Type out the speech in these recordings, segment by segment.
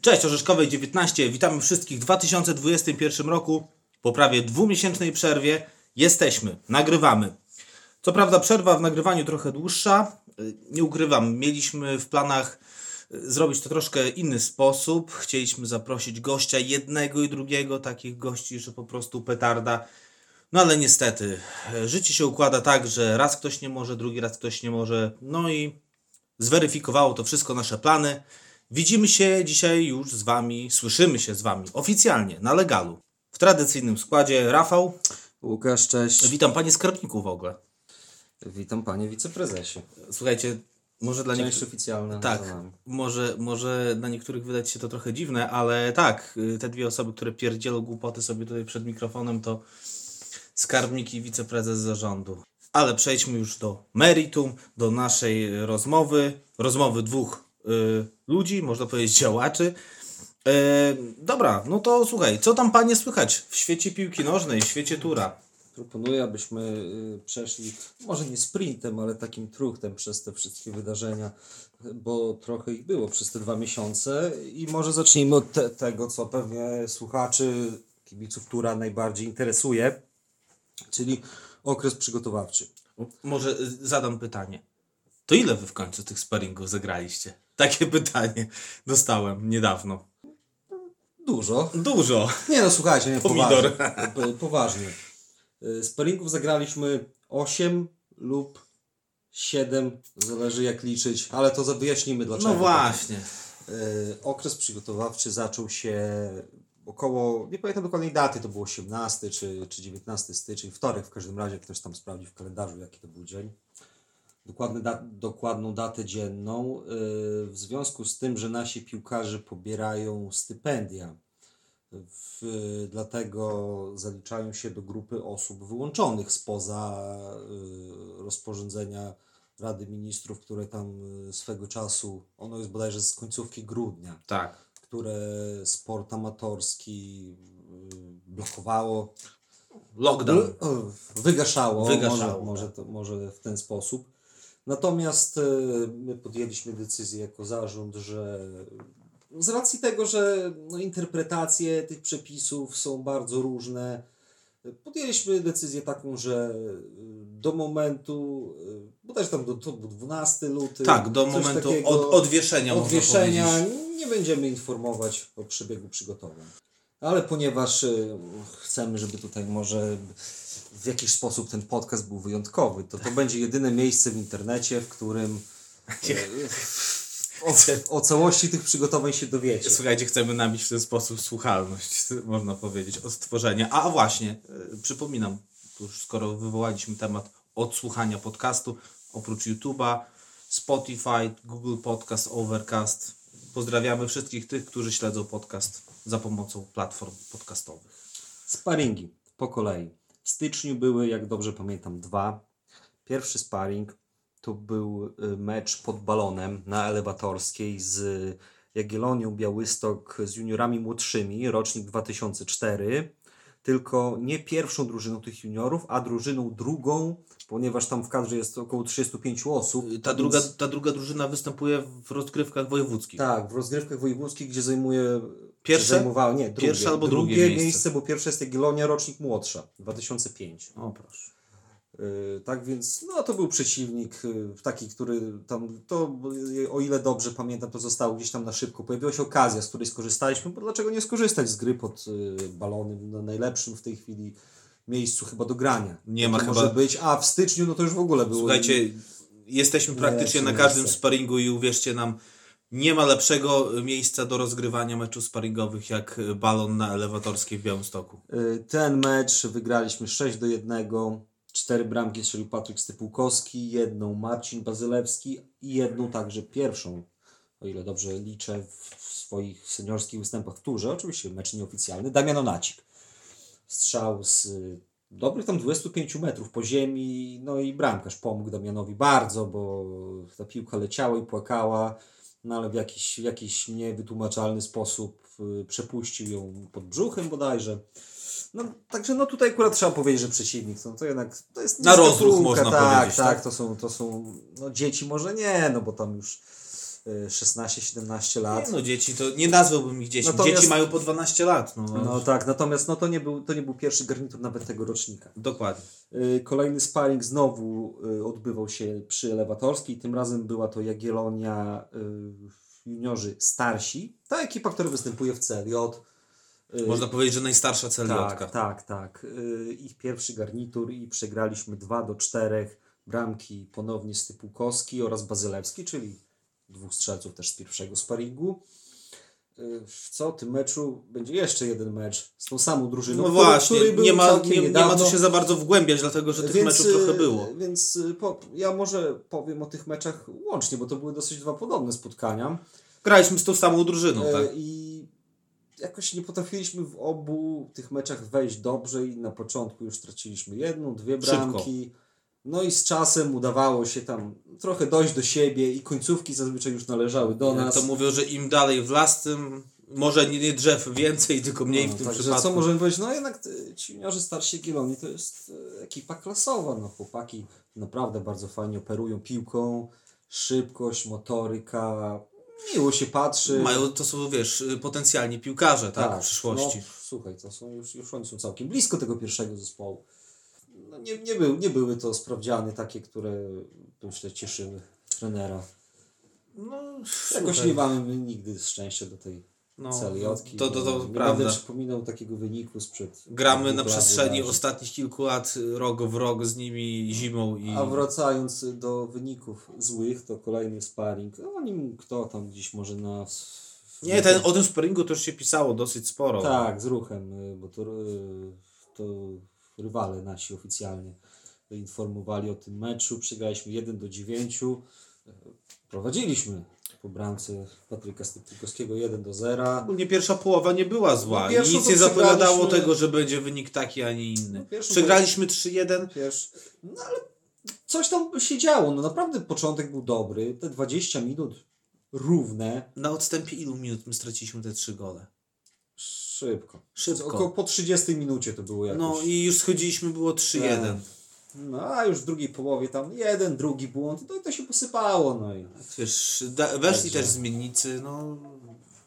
Cześć, Orzeszkowej 19. Witamy wszystkich w 2021 roku. Po prawie dwumiesięcznej przerwie jesteśmy, nagrywamy. Co prawda przerwa w nagrywaniu trochę dłuższa. Nie ukrywam, mieliśmy w planach y, zrobić to troszkę inny sposób. Chcieliśmy zaprosić gościa jednego i drugiego, takich gości, że po prostu petarda. No ale niestety, y, życie się układa tak, że raz ktoś nie może, drugi raz ktoś nie może. No i zweryfikowało to wszystko nasze plany. Widzimy się dzisiaj już z Wami, słyszymy się z Wami oficjalnie, na legalu. W tradycyjnym składzie Rafał. Łukasz, cześć. Witam Panie Skarbniku w ogóle. Witam panie wiceprezesie. Słuchajcie, może dla Część niektórych... oficjalna Tak, może, może dla niektórych wydać się to trochę dziwne, ale tak, y, te dwie osoby, które pierdzielą głupoty sobie tutaj przed mikrofonem, to skarbnik i wiceprezes zarządu. Ale przejdźmy już do meritum, do naszej rozmowy, rozmowy dwóch ludzi, można powiedzieć działaczy. E, dobra, no to słuchaj, co tam panie słychać w świecie piłki nożnej, w świecie tura? Proponuję, abyśmy y, przeszli, może nie sprintem, ale takim truchtem przez te wszystkie wydarzenia, bo trochę ich było przez te dwa miesiące i może zacznijmy od te, tego, co pewnie słuchaczy, kibiców tura najbardziej interesuje, czyli okres przygotowawczy. Może y, zadam pytanie. To ile wy w końcu tych sparingów zagraliście? Takie pytanie dostałem niedawno. Dużo. Dużo. Nie no, słuchajcie, nie, Pomidor. poważnie. Po- poważnie. Y, Sparingów zagraliśmy 8 lub 7, zależy jak liczyć, ale to wyjaśnimy dlaczego. No właśnie. Y, Okres przygotowawczy zaczął się około, nie pamiętam dokładnej daty, to było 18 czy, czy 19 styczeń, wtorek w każdym razie, ktoś tam sprawdzi w kalendarzu jaki to był dzień. Dokładny da, dokładną datę dzienną, y, w związku z tym, że nasi piłkarze pobierają stypendia. W, dlatego zaliczają się do grupy osób wyłączonych spoza y, rozporządzenia Rady Ministrów, które tam y, swego czasu, ono jest bodajże z końcówki grudnia, Tak. które sport amatorski blokowało, Lockdown. wygaszało, Wygaszało, może, może, tak. to, może w ten sposób. Natomiast y, my podjęliśmy decyzję jako zarząd, że z racji tego, że no, interpretacje tych przepisów są bardzo różne, podjęliśmy decyzję taką, że y, do momentu, y, bodajże tam do, to był 12 luty, Tak, do momentu od, odwieszenia. odwieszenia nie będziemy informować o przebiegu przygotowań. Ale ponieważ y, chcemy, żeby tutaj może w jakiś sposób ten podcast był wyjątkowy, to to będzie jedyne miejsce w internecie, w którym y, o, o całości tych przygotowań się dowiecie. Słuchajcie, chcemy nabić w ten sposób słuchalność, można powiedzieć, od stworzenia. A, właśnie, y, przypominam, już skoro wywołaliśmy temat odsłuchania podcastu, oprócz YouTube'a, Spotify, Google Podcast, Overcast. Pozdrawiamy wszystkich tych, którzy śledzą podcast za pomocą platform podcastowych. Sparingi po kolei. W styczniu były, jak dobrze pamiętam, dwa. Pierwszy sparring to był y, mecz pod balonem na elewatorskiej z Jagiellonią Białystok z juniorami młodszymi, rocznik 2004. Tylko nie pierwszą drużyną tych juniorów, a drużyną drugą, ponieważ tam w kadrze jest około 35 osób. Ta więc- druga, ta druga drużyna występuje w rozgrywkach wojewódzkich. tak, w rozgrywkach wojewódzkich, gdzie zajmuje. Pierwsze? Zajmowało, nie, drugie, Pierwsze albo drugie miejsce. miejsce. bo pierwsze jest Jagiellonia, rocznik młodsza, 2005. O proszę. Yy, tak więc, no to był przeciwnik yy, taki, który tam, to yy, o ile dobrze pamiętam, to zostało gdzieś tam na szybko. Pojawiła się okazja, z której skorzystaliśmy, bo dlaczego nie skorzystać z gry pod yy, balonem, na najlepszym w tej chwili miejscu chyba do grania. Nie ma może chyba- być, a w styczniu no to już w ogóle było. Słuchajcie, jesteśmy praktycznie na każdym miejsce. sparingu i uwierzcie nam, nie ma lepszego miejsca do rozgrywania meczów sparingowych jak balon na elewatorskiej w Białymstoku. Yy, Ten mecz wygraliśmy 6 do 1. Cztery bramki strzelił Patryk Stypułkowski, jedną Marcin Bazylewski i jedną także pierwszą, o ile dobrze liczę, w swoich seniorskich występach w turze, oczywiście mecz nieoficjalny, Damian Onacik. Strzał z dobrych tam 25 metrów po ziemi, no i bramkarz pomógł Damianowi bardzo, bo ta piłka leciała i płakała, no ale w jakiś, jakiś niewytłumaczalny sposób y, przepuścił ją pod brzuchem bodajże. No, także no tutaj akurat trzeba powiedzieć, że przeciwnik no, to jednak to jest Na rozruch można tak, powiedzieć, Tak, tak? to są, to są no, dzieci może nie, no bo tam już 16-17 lat. Nie, no dzieci to nie nazwałbym ich dzieci. Natomiast- Dzieci mają po 12 lat. No, No tak, natomiast no, to, nie był, to nie był pierwszy garnitur nawet tego rocznika. Dokładnie. Y, Kolejny sparring znowu y, odbywał się przy Elewatorskiej. Tym razem była to Jagiellonia y, juniorzy starsi. Ta ekipa, która występuje w CLJ. Y, Można powiedzieć, że najstarsza celiotka. tak, tak, tak. Y, Ich pierwszy garnitur i przegraliśmy 2 do 4 bramki ponownie Stypułkowski oraz Bazylewski, czyli dwóch strzelców też z pierwszego sparingu. Y, Co o tym meczu? Będzie jeszcze jeden mecz z tą samą drużyną. No który- właśnie, który był nie ma, nie, nie ma co się za bardzo wgłębiać, dlatego że tych Więc, meczów trochę y, było. Więc y, po, ja może powiem o tych meczach łącznie, bo to były dosyć dwa podobne spotkania. Graliśmy z tą samą drużyną, tak? I jakoś nie potrafiliśmy w obu tych meczach wejść dobrze i na początku już straciliśmy jedną, dwie Szybko. No i z czasem udawało się tam trochę dojść do siebie i końcówki zazwyczaj już należały do nas. to mówią, że im dalej w las, tym może nie, nie drzew więcej, tylko mniej No, w tym także przypadku. co możemy powiedzieć? No jednak y, ci juniorzy starsi Jagiellonii to jest y, ekipa klasowa. No chłopaki naprawdę bardzo fajnie operują piłką, szybkość, motoryka, miło się patrzy. Mają, to są, wiesz, y, potencjalni piłkarze, tak, w przyszłości. No, słuchaj, to są już, już oni są całkiem blisko tego pierwszego zespołu. No, nie, nie, był, nie były to sprawdziany takie, które myślę cieszyły trenera. No, Jakoś nie mamy nigdy szczęścia do tej no, celiotki. to, to, to, nie prawda. będę przypominał takiego wyniku sprzed... Gramy na przestrzeni ostatnich kilku lat rok w rok z nimi zimą i A wracając do wyników złych, to kolejny sparring. O nim kto tam gdzieś może na... nie, ten, o tym sparingu to już się pisało dosyć sporo. Tak, z ruchem, y, bo to, y, to rywale nasi oficjalnie informowali o tym meczu. Przegraliśmy 1 do 9. Y, Prowadziliśmy po bramce Patryka Stypkowskiego 1 do 0. Ogólnie pierwsza połowa nie była zła. No, nic nie zapowiadało tego, że będzie wynik taki, a nie inny. No, Przegraliśmy 3-1. Wiesz, no ale coś tam się działo. No naprawdę początek był dobry. Te 20 minut równe. Na odstępie ilu minut my straciliśmy te trzy gole? Szybko. Szybko. Około po 30 minucie to było jakoś. No i już schodziliśmy, było 3-1. No a już w drugiej połowie tam jeden, drugi błąd, to, to się posypało. No i Wiesz, da, weszli też zmiennicy, no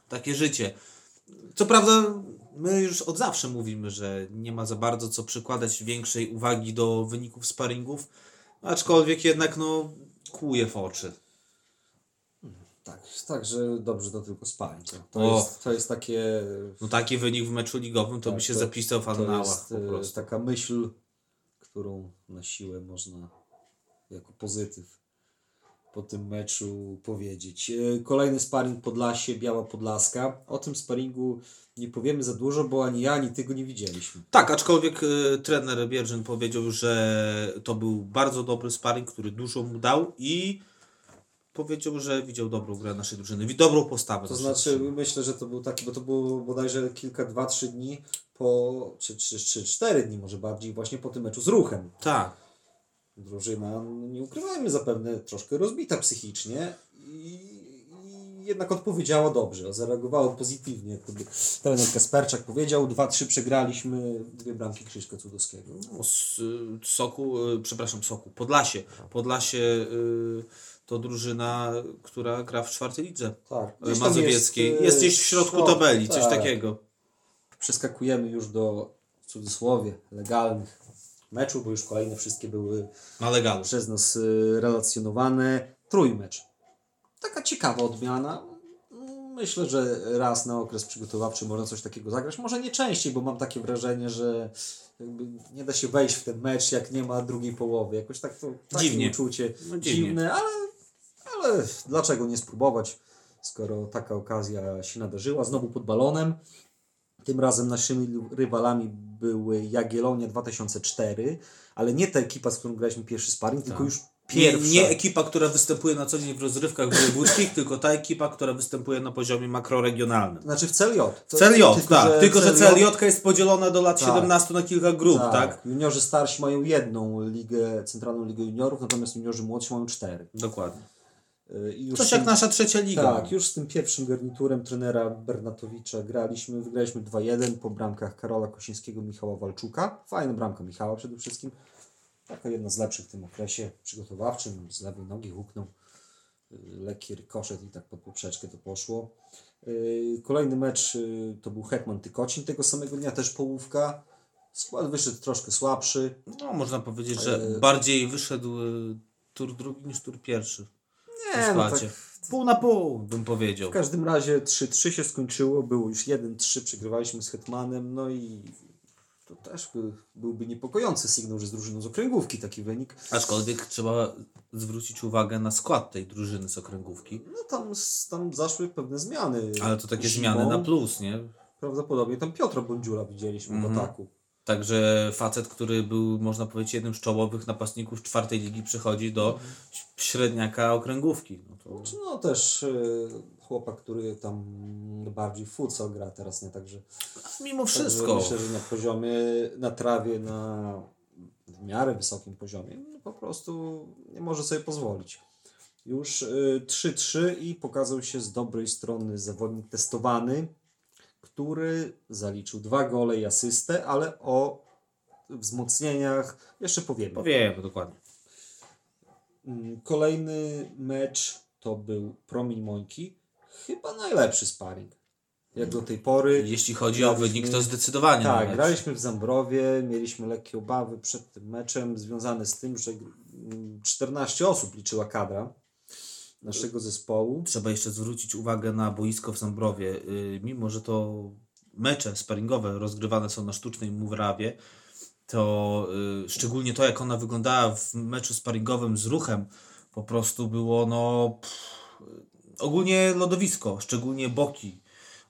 takie życie. Co prawda, my już od zawsze mówimy, że nie ma za bardzo co przykładać większej uwagi do wyników sparingów, aczkolwiek jednak no kłuje w oczy. Tak, także dobrze to tylko spali. To, to, O. jest, to jest takie. No taki wynik w meczu ligowym to Tak, by się to- zapisał w To annałach jest po e, prostu. taka myśl, którą na siłę można jako pozytyw po tym meczu powiedzieć. E, Kolejny sparring Podlasie, Biała Podlaska. O tym sparingu nie powiemy za dużo, bo ani ja, ani ty go nie widzieliśmy. Tak, aczkolwiek y, trener Bierzyn powiedział, że to był bardzo dobry sparring, który dużo mu dał i powiedział, że widział dobrą grę naszej drużyny, dobrą postawę. To znaczy, drużyny. myślę, że to był taki, bo to było bodajże kilka, dwa, trzy dni po, czy, czy, czy cztery dni może bardziej, właśnie po tym meczu z ruchem. Tak. Drużyna, nie ukrywajmy, zapewne troszkę rozbita psychicznie i, i jednak odpowiedziała dobrze, zareagowała pozytywnie. Jak to by trener Kasperczak powiedział, dwa, trzy przegraliśmy, dwie bramki Krzyśka Cudowskiego. No, y, Soku, y, przepraszam, Soku, Podlasie. Podlasie y, to drużyna, która gra w czwartej lidze Tak, y, mazowieckiej. jest, Jest e, gdzieś w środku środ- tabeli, coś tak. takiego. Przeskakujemy już do, w cudzysłowie, legalnych meczów, bo już kolejne wszystkie były Na legalu. przez nas y, relacjonowane. Trójmecz. Taka ciekawa odmiana. Myślę, że raz na okres przygotowawczy można coś takiego zagrać. Może nie częściej, bo mam takie wrażenie, że jakby nie da się wejść w ten mecz, jak nie ma drugiej połowy. Jakoś tak to Dziwnie. uczucie No, dziwne, ale, ale dlaczego nie spróbować, skoro taka okazja się nadarzyła. Znowu pod balonem. Tym razem naszymi rywalami były Jagiellonia 2004, ale nie ta ekipa, z którą graliśmy pierwszy sparring, tylko już Tak. Nie, pierwsza. nie ekipa, która występuje na co dzień w rozrywkach wojewódzkich, tylko ta ekipa, która występuje na poziomie makroregionalnym. Znaczy w CLJ. To- CLJ, tak. Tylko, że CLJ jest podzielona do lat Tak. 17 na kilka grup, tak? Juniorzy starsi mają jedną ligę, centralną ligę juniorów, natomiast juniorzy młodsi mają cztery. Dokładnie. I już Coś z jak tym- nasza trzecia liga. Tak, już z tym pierwszym garniturem trenera Bernatowicza graliśmy. Wygraliśmy 2-1 po bramkach Karola Kosińskiego, Michała Walczuka. Fajna bramka Michała przede wszystkim. Taka jedna z lepszych w tym okresie przygotowawczym. Z lewej nogi huknął. lekki rykoszet i tak pod poprzeczkę to poszło. Y, Kolejny mecz y, to był Hetman Tykocin tego samego dnia, też połówka. Skład wyszedł troszkę słabszy. No, można powiedzieć, że E, bardziej wyszedł y, tur drugi niż tur pierwszy. W Nie, no składzie. tak. Pół na pół, bym powiedział. W każdym razie 3-3 się skończyło, było już 1-3, przegrywaliśmy z Hetmanem, no i to też by, byłby niepokojący sygnał, że z drużyną z okręgówki taki wynik. Aczkolwiek trzeba zwrócić uwagę na skład tej drużyny z okręgówki. No tam, tam zaszły pewne zmiany. Ale to takie Zimą zmiany na plus, nie? Prawdopodobnie tam Piotra Bądziula widzieliśmy Mhm. w ataku. Także facet, który był, można powiedzieć, jednym z czołowych napastników czwartej ligi, przychodzi do średniaka okręgówki. No to... No też y, chłopak, który tam bardziej futsal gra teraz, nie także. Mimo Także wszystko. Myślę, że na poziomie, na trawie, na w miarę wysokim poziomie, no po prostu nie może sobie pozwolić. Już y, 3-3 i pokazał się z dobrej strony zawodnik testowany, który zaliczył dwa gole i asystę, ale o wzmocnieniach jeszcze powiemy. Powiemy dokładnie. Mm, Kolejny mecz to był Promień Mońki. Chyba najlepszy sparring. Jak do tej pory. Jeśli chodzi o wynik, to zdecydowanie Tak, najlepszy. graliśmy w Zambrowie, mieliśmy lekkie obawy przed tym meczem, związane z tym, że mm, 14 osób liczyła kadra naszego zespołu. Trzeba jeszcze zwrócić uwagę na boisko w Zambrowie. Yy, Mimo, że to mecze sparingowe rozgrywane są na sztucznej murawie, to yy, szczególnie to, jak ona wyglądała w meczu sparingowym z ruchem, po prostu było no pff, ogólnie lodowisko, szczególnie boki.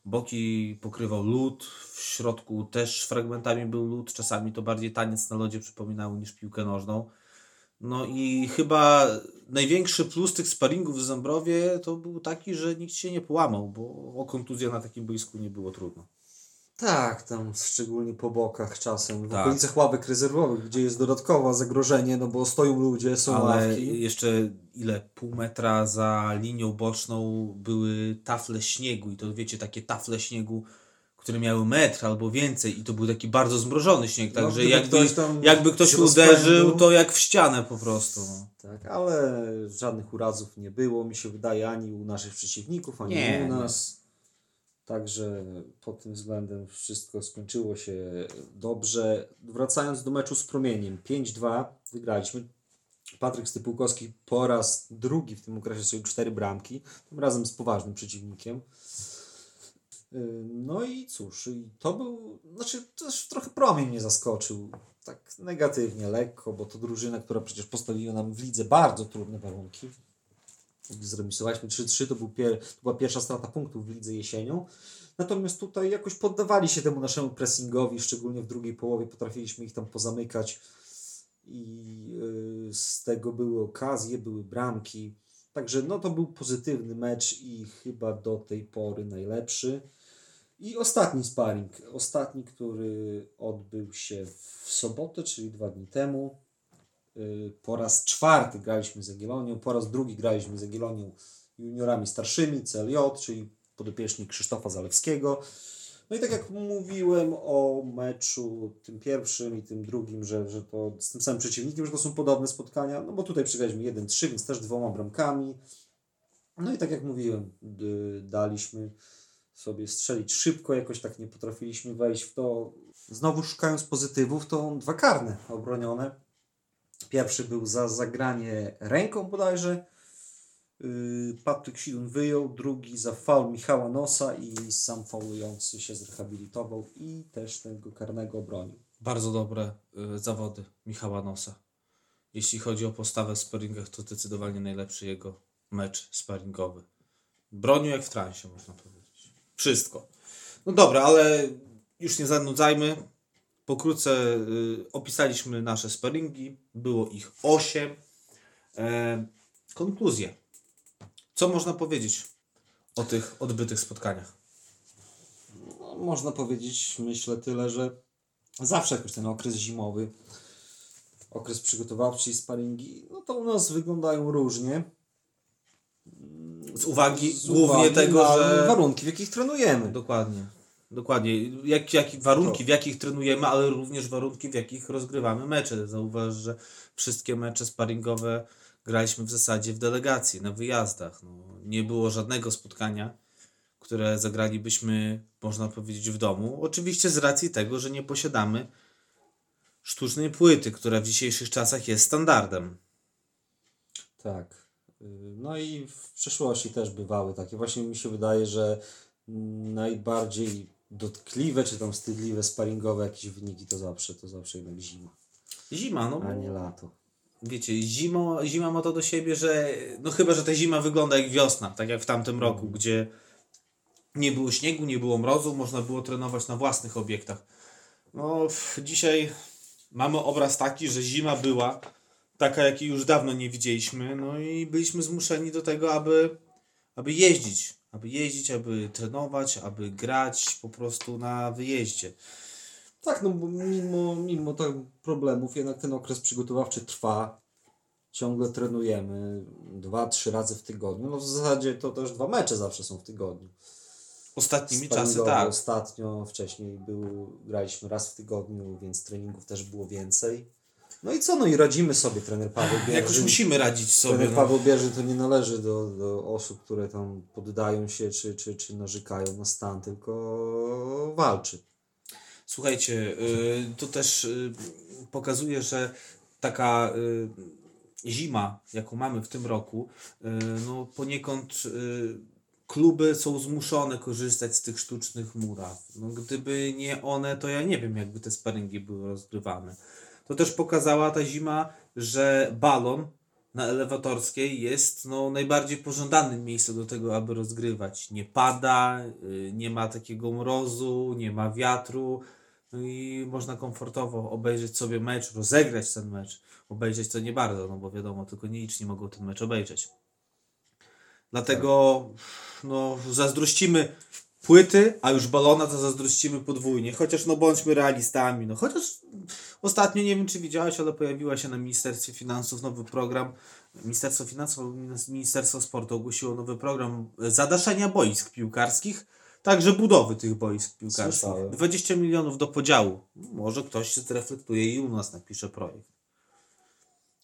Boki pokrywał lód, w środku też fragmentami był lód, czasami to bardziej taniec na lodzie przypominało niż piłkę nożną. No i chyba największy plus tych sparingów w Zambrowie to był taki, że nikt się nie połamał, bo o kontuzję na takim boisku nie było trudno. Tak, tam szczególnie po bokach czasem, w Tak. okolicach ławek rezerwowych, gdzie jest dodatkowe zagrożenie, no bo stoją ludzie, są Ale ławki. jeszcze ile? Pół metra za linią boczną były tafle śniegu i to wiecie, takie tafle śniegu, które miały metr albo więcej i to był taki bardzo zmrożony śnieg, No, także gdyby jakby, ktoś jakby ktoś uderzył, to jak w ścianę po prostu. No. Tak, ale żadnych urazów nie było, mi się wydaje, ani u naszych przeciwników, ani Nie, u nas. Także pod tym względem wszystko skończyło się dobrze. Wracając do meczu z Promieniem, 5-2 wygraliśmy. Patryk Stypułkowski po raz drugi w tym okresie strzelił cztery bramki, tym razem z poważnym przeciwnikiem. Yy, No i cóż, to był, znaczy też trochę promień mnie zaskoczył. Tak negatywnie, lekko, bo to drużyna, która przecież postawiła nam w lidze bardzo trudne warunki. Zremisowaliśmy 3-3, to, był pier, to była pierwsza strata punktów w lidze jesienią. Natomiast tutaj jakoś poddawali się temu naszemu pressingowi, szczególnie w drugiej połowie potrafiliśmy ich tam pozamykać i yy, z tego były okazje, były bramki. Także no to był pozytywny mecz i chyba do tej pory najlepszy. I ostatni sparring, ostatni, który odbył się w sobotę, czyli dwa dni temu. Yy, Po raz czwarty graliśmy z Jagiellonią, po raz drugi graliśmy z Jagiellonią juniorami starszymi, CLJ, czyli podopieczni Krzysztofa Zalewskiego. No i tak jak mówiłem o meczu tym pierwszym i tym drugim, że, że to z tym samym przeciwnikiem, że to są podobne spotkania, no bo tutaj przegraliśmy 1-3, więc też dwoma bramkami. No i tak jak mówiłem, d- daliśmy sobie strzelić szybko, jakoś tak nie potrafiliśmy wejść w to. Znowu szukając pozytywów, to dwa karne obronione. Pierwszy był za zagranie ręką bodajże. Yy, Patryk Sidun wyjął, drugi za faul Michała Nosa i sam faulujący się zrehabilitował i też tego karnego obronił. Bardzo dobre y, zawody Michała Nosa. Jeśli chodzi o postawę w sparingach, to zdecydowanie najlepszy jego mecz sparingowy. Bronił jak w transie, można powiedzieć. Wszystko. No dobra, ale już nie zanudzajmy. Pokrótce y, opisaliśmy nasze sparingi. Było ich 8. E, konkluzje. Co można powiedzieć o tych odbytych spotkaniach? No, można powiedzieć, myślę tyle, że zawsze jakoś ten okres zimowy, okres przygotowawczy i sparingi, no to u nas wyglądają różnie. Z uwagi Z głównie uwagi tego, że... warunki, w jakich trenujemy. Dokładnie. Dokładnie. Jak, jak, warunki, w jakich trenujemy, ale również warunki, w jakich rozgrywamy mecze. Zauważ, że wszystkie mecze sparingowe, graliśmy w zasadzie w delegacji, na wyjazdach. No, nie było żadnego spotkania, które zagralibyśmy, można powiedzieć, w domu. Oczywiście z racji tego, że nie posiadamy sztucznej płyty, która w dzisiejszych czasach jest standardem. Tak. No i w przeszłości też bywały takie. Właśnie mi się wydaje, że najbardziej dotkliwe, czy tam wstydliwe, sparingowe jakieś wyniki to zawsze, to zawsze jednak zima, Zima, no a nie lato. wiecie, zimo, zima ma to do siebie, że no chyba, że ta zima wygląda jak wiosna, tak jak w tamtym roku, gdzie nie było śniegu, nie było mrozu, można było trenować na własnych obiektach. No dzisiaj mamy obraz taki, że zima była taka, jakiej już dawno nie widzieliśmy, no i byliśmy zmuszeni do tego, aby, aby jeździć, aby jeździć, aby trenować, aby grać po prostu na wyjeździe. Tak, no bo mimo, mimo tak problemów jednak ten okres przygotowawczy trwa. Ciągle trenujemy dwa, trzy razy w tygodniu. No w zasadzie to też dwa mecze zawsze są w tygodniu. Ostatnimi czasy tak. Ostatnio, wcześniej był, graliśmy raz w tygodniu, więc treningów też było więcej. No i co, no i radzimy sobie, trener Paweł Bierzyn. Jakoś musimy radzić sobie. Trener No. Paweł Bierzyn to nie należy do, do osób, które tam poddają się czy, czy, czy narzekają na stan, tylko walczy. Słuchajcie, y, to też y, pokazuje, że taka y, zima, jaką mamy w tym roku, no poniekąd kluby są zmuszone korzystać z tych sztucznych muraw. No, gdyby nie one, to ja nie wiem, jakby te sparingi były rozgrywane. To też pokazała ta zima, że balon na elewatorskiej jest no, najbardziej pożądanym miejscem do tego, aby rozgrywać. Nie pada, y, nie ma takiego mrozu, nie ma wiatru no i można komfortowo obejrzeć sobie mecz, rozegrać ten mecz. Obejrzeć to nie bardzo, no bo wiadomo, tylko nieliczni mogą ten mecz obejrzeć. Dlatego no, zazdrościmy płyty, a już balona to zazdrościmy podwójnie. Chociaż no bądźmy realistami. No, chociaż ostatnio, nie wiem czy widziałeś, ale pojawiła się na Ministerstwie Finansów nowy program. Ministerstwo Finansów Ministerstwo Sportu ogłosiło nowy program zadaszenia boisk piłkarskich, także budowy tych boisk piłkarskich. Słyszałem. 20 milionów do podziału. Może ktoś się zreflektuje i u nas napisze projekt.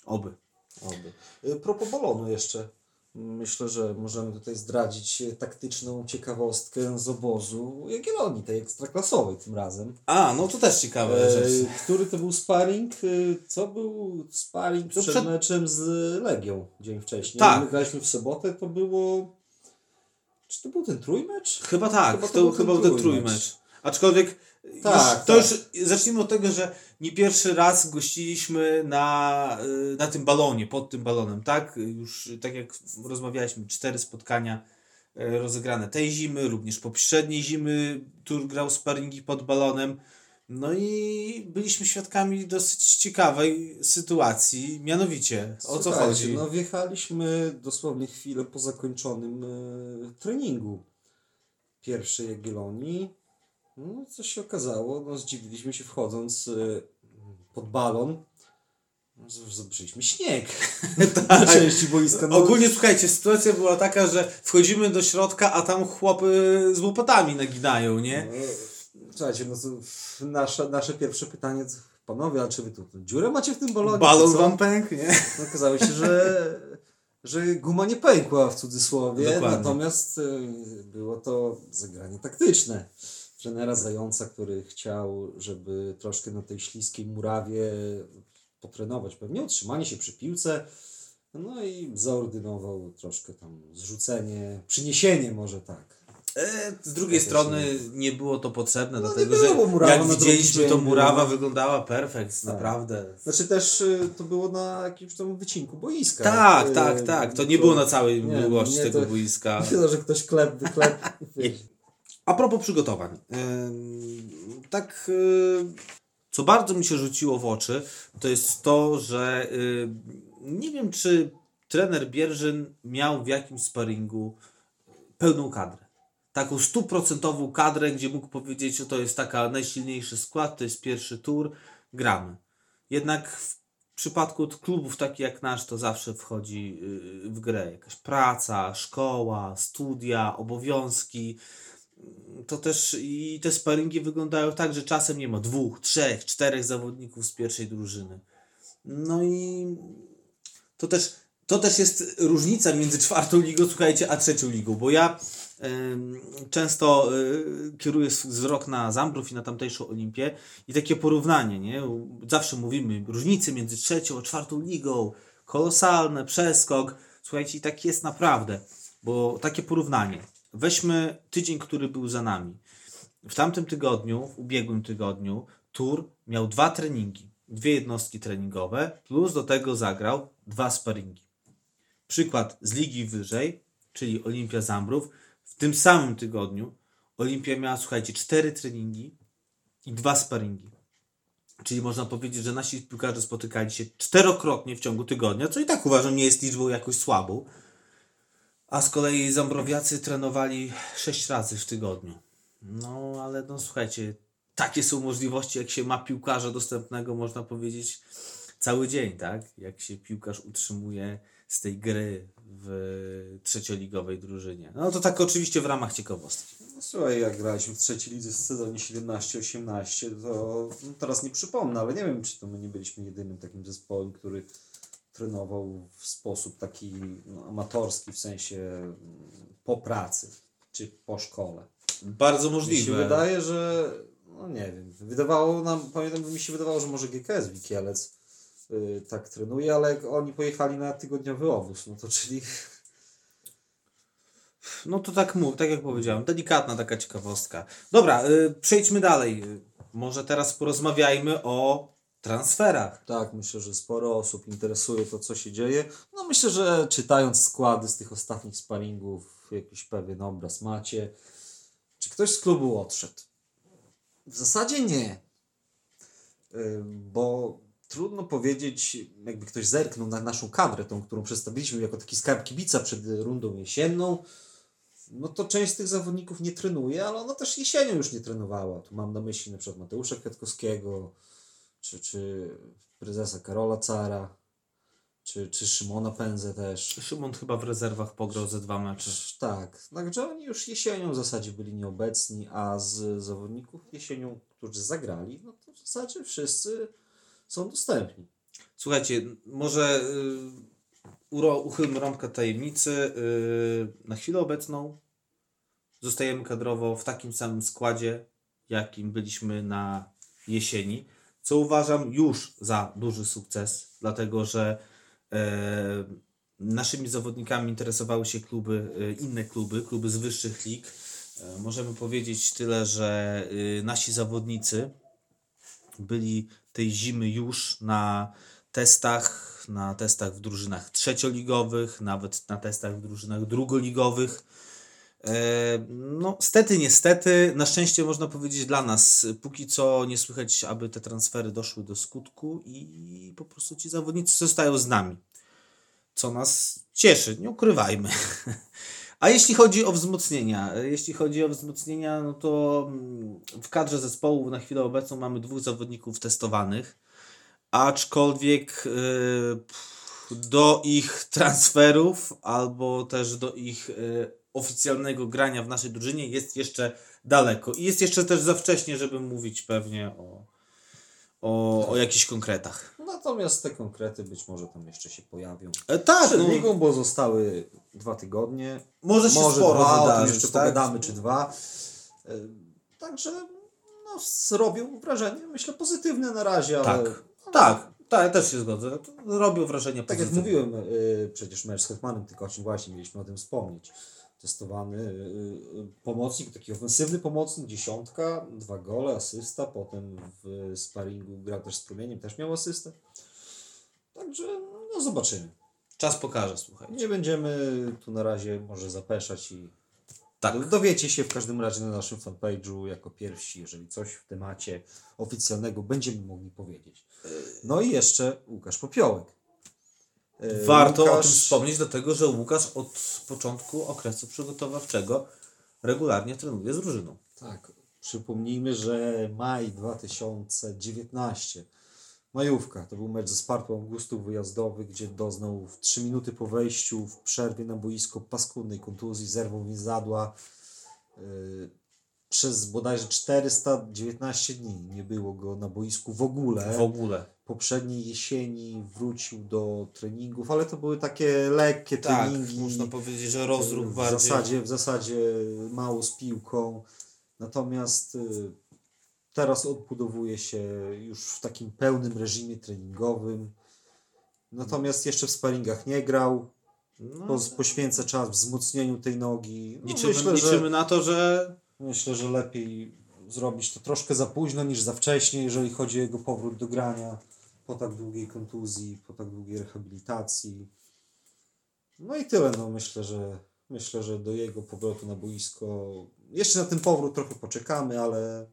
Oby. Oby. Y, Propos balonu jeszcze. Myślę, że możemy tutaj zdradzić taktyczną ciekawostkę z obozu Jagiellonii, tej ekstraklasowej tym razem. A, no to też ciekawe E, który to był sparring? E, Co był sparring przed, przed- meczem z Legią dzień wcześniej? Tak. My graliśmy w sobotę, to było... Czy to był ten trójmecz? Chyba tak, Chyba to, to był chyba ten był ten trójmecz. trójmecz. Aczkolwiek Tak, już, to tak. już zacznijmy od tego, że nie pierwszy raz gościliśmy na, y, na tym balonie, pod tym balonem, tak? Już tak jak rozmawialiśmy, cztery spotkania y, rozegrane tej zimy, również poprzedniej zimy Tur grał sparingi pod balonem. No i byliśmy świadkami dosyć ciekawej sytuacji, mianowicie o co chodzi? No wjechaliśmy dosłownie chwilę po zakończonym e, treningu pierwszej Jagiellonii. No co się okazało, no zdziwiliśmy się wchodząc e, pod balon. No, Zobaczyliśmy śnieg na części boiska. No, Ogólnie słuchajcie, sytuacja była taka, że wchodzimy do środka, a tam chłopy z łopatami naginają, nie? no, Słuchajcie, no nasze, nasze pierwsze pytanie, panowie, a czy wy tu dziurę macie w tym balonie? Balon wam pękł, nie? No, okazało się, że, że guma nie pękła w cudzysłowie, Dokładnie. natomiast y, było to zagranie taktyczne. Trenera Zająca, który chciał, żeby troszkę na tej śliskiej murawie potrenować pewnie utrzymanie się przy piłce, no i zaordynował troszkę tam zrzucenie, przyniesienie może tak. E, z drugiej strony nie było to potrzebne, No, dlatego nie było, że bo murawa jak widzieliśmy, to dzień murawa była. wyglądała perfekt, Tak. naprawdę. Znaczy też y, to było na jakimś tam wycinku boiska. Tak, Y, tak, tak. To nie było na całej nie, długości nie, tego to- boiska. Myślę, że ktoś klep, wiesz. A propos przygotowań. Tak, y, co bardzo mi się rzuciło w oczy, to jest to, że y, nie wiem, czy trener Bierzyn miał w jakimś sparingu pełną kadrę. Taką stuprocentową kadrę, gdzie mógł powiedzieć, że to jest taka najsilniejszy skład, to jest pierwszy tur, gramy. Jednak w przypadku klubów takich jak nasz, to zawsze wchodzi w grę jakaś praca, szkoła, studia, obowiązki to też i te sparingi wyglądają tak, że czasem nie ma dwóch, trzech, czterech zawodników z pierwszej drużyny. No i to też to też jest różnica między czwartą ligą, słuchajcie, a trzecią ligą, bo ja em, często y, kieruję wzrok na Zambrów i na tamtejszą Olimpię i takie porównanie, nie? Zawsze mówimy różnice między trzecią a czwartą ligą, kolosalne, przeskok. Słuchajcie, i tak jest naprawdę, bo takie porównanie. Weźmy tydzień, który był za nami. W tamtym tygodniu, w ubiegłym tygodniu, Tur miał dwa treningi, dwie jednostki treningowe, plus do tego zagrał dwa sparingi. Przykład z ligi wyżej, czyli Olimpia Zambrów, w tym samym tygodniu Olimpia miała, słuchajcie, cztery treningi i dwa sparingi. Czyli można powiedzieć, że nasi piłkarze spotykali się czterokrotnie w ciągu tygodnia, co i tak uważam nie jest liczbą jakoś słabą. A z kolei Zambrowiacy trenowali sześć razy w tygodniu. No, ale no słuchajcie, takie są możliwości, jak się ma piłkarza dostępnego, można powiedzieć, cały dzień, tak? Jak się piłkarz utrzymuje z tej gry w trzecioligowej drużynie. No to tak oczywiście w ramach ciekawostki. No, słuchaj, jak graliśmy w trzeciej lidze w sezonie 17-18, to no, teraz nie przypomnę, ale nie wiem, czy to my nie byliśmy jedynym takim zespołem, który trenował w sposób taki no, amatorski, w sensie mm, po pracy, czy po szkole. Bardzo Mi się możliwe. wydaje, że no nie wiem, wydawało nam, pamiętam, mi się wydawało, że może GKS Wikielec y, tak trenuje, ale jak oni pojechali na tygodniowy obóz, no to czyli No to tak mów, tak jak powiedziałem, delikatna taka ciekawostka. Dobra, y, przejdźmy dalej. Może teraz porozmawiajmy o transferach. Tak, myślę, że sporo osób interesuje to, co się dzieje. No myślę, że czytając składy z tych ostatnich sparingów, jakiś pewien obraz macie. Czy ktoś z klubu odszedł? W zasadzie nie. Bo trudno powiedzieć, jakby ktoś zerknął na naszą kadrę, tą, którą przedstawiliśmy jako taki skarb kibica przed rundą jesienną, no to część z tych zawodników nie trenuje, ale ona też jesienią już nie trenowała. Tu mam na myśli na przykład Mateusza Kwiatkowskiego, czy, czy prezesa Karola Cara, czy, czy Szymona Pędzę też. Szymon chyba w rezerwach pograł ze dwa mecze. Tak, także oni już jesienią w zasadzie byli nieobecni, a z zawodników jesienią, którzy zagrali, no to w zasadzie wszyscy są dostępni. Słuchajcie, może y, uro, uchylmy rąbkę tajemnicy. Y, na chwilę obecną zostajemy kadrowo w takim samym składzie, jakim byliśmy na jesieni, co uważam już za duży sukces, dlatego że e, naszymi zawodnikami interesowały się kluby, e, inne kluby, kluby z wyższych lig. E, możemy powiedzieć tyle, że nasi zawodnicy byli tej zimy już na testach, na testach w drużynach trzecioligowych, nawet na testach w drużynach drugoligowych. E, No, stety, niestety, na szczęście można powiedzieć dla nas, póki co nie słychać, aby te transfery doszły do skutku i po prostu ci zawodnicy zostają z nami. Co nas cieszy, nie ukrywajmy. A jeśli chodzi o wzmocnienia, e, jeśli chodzi o wzmocnienia, no to mm, w kadrze zespołu na chwilę obecną mamy dwóch zawodników testowanych, aczkolwiek pff, do ich transferów albo też do ich y, oficjalnego grania w naszej drużynie jest jeszcze daleko. I jest jeszcze też za wcześnie, żeby mówić pewnie o, o, o jakichś konkretach. Natomiast te konkrety być może tam jeszcze się pojawią. E, tak, Przed no, ligą, bo zostały dwa tygodnie. może się może sporo dwa, wydarzyć, jeszcze tak? pogadamy, czy dwa. E, Także no, zrobią wrażenie, myślę, pozytywne na razie, ale Tak, tak, tak, ja też się zgodzę. To Robią wrażenie tak jak pozytywne. mówiłem, y, przecież mecz z Hetmanem Tykocin właśnie mieliśmy o tym wspomnieć. Testowany y, y, pomocnik, taki ofensywny pomocnik, dziesiątka, dwa gole, asysta, potem w sparingu grał też z Promieniem, też miał asystę. Także no zobaczymy. Czas pokaże, słuchaj. Nie będziemy tu na razie może zapeszać i Tak. do- dowiecie się w każdym razie na naszym fanpage'u jako pierwsi, jeżeli coś w temacie oficjalnego będziemy mogli powiedzieć. No i jeszcze Łukasz Popiołek. E, Warto o Łukasz- tym wspomnieć, dlatego że Łukasz od początku okresu przygotowawczego regularnie trenuje z drużyną. Tak, przypomnijmy, że maj 2019, majówka, to był mecz ze Spartą Augustów wyjazdowy, gdzie doznał w 3 minuty po wejściu w przerwie na boisko paskudnej kontuzji, zerwał więzadła. Yy, przez bodajże 419 dni nie było go na boisku w ogóle. W ogóle. Poprzedniej jesieni wrócił do treningów, ale to były takie lekkie Tak, treningi. można powiedzieć, że rozruch w bardziej. zasadzie, w zasadzie mało z piłką. Natomiast y, teraz odbudowuje się już w takim pełnym reżimie treningowym. Natomiast jeszcze w sparingach nie grał. No, Po, poświęca czas wzmocnieniu tej nogi. No, liczymy, myślę, liczymy że, na to, że myślę, że lepiej zrobić to troszkę za późno niż za wcześnie, jeżeli chodzi o jego powrót do grania po tak długiej kontuzji, po tak długiej rehabilitacji. No i tyle. No, myślę, że myślę, że do jego powrotu na boisko jeszcze na ten powrót trochę poczekamy, ale,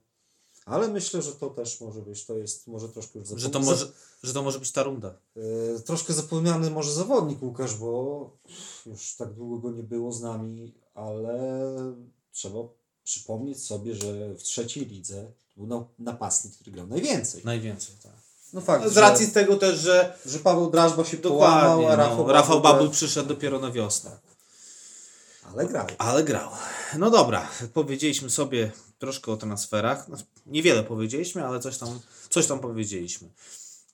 ale myślę, że to też może być. To jest może troszkę już że to, może, że to może być ta runda. E, Troszkę zapomniany może zawodnik Łukasz, bo już tak długo go nie było z nami, ale trzeba przypomnieć sobie, że w trzeciej lidze był na- napastnik, który grał najwięcej. Najwięcej, tak. No fakt, Z racji tego też, że że, że Paweł Drażba się dokładnie, połamał, a no, Rafał, Rafał Babul Babul przyszedł dopiero na wiosnę. Ale grał. Ale grał. No dobra, powiedzieliśmy sobie troszkę o transferach. No, Niewiele powiedzieliśmy, ale coś tam, coś tam powiedzieliśmy.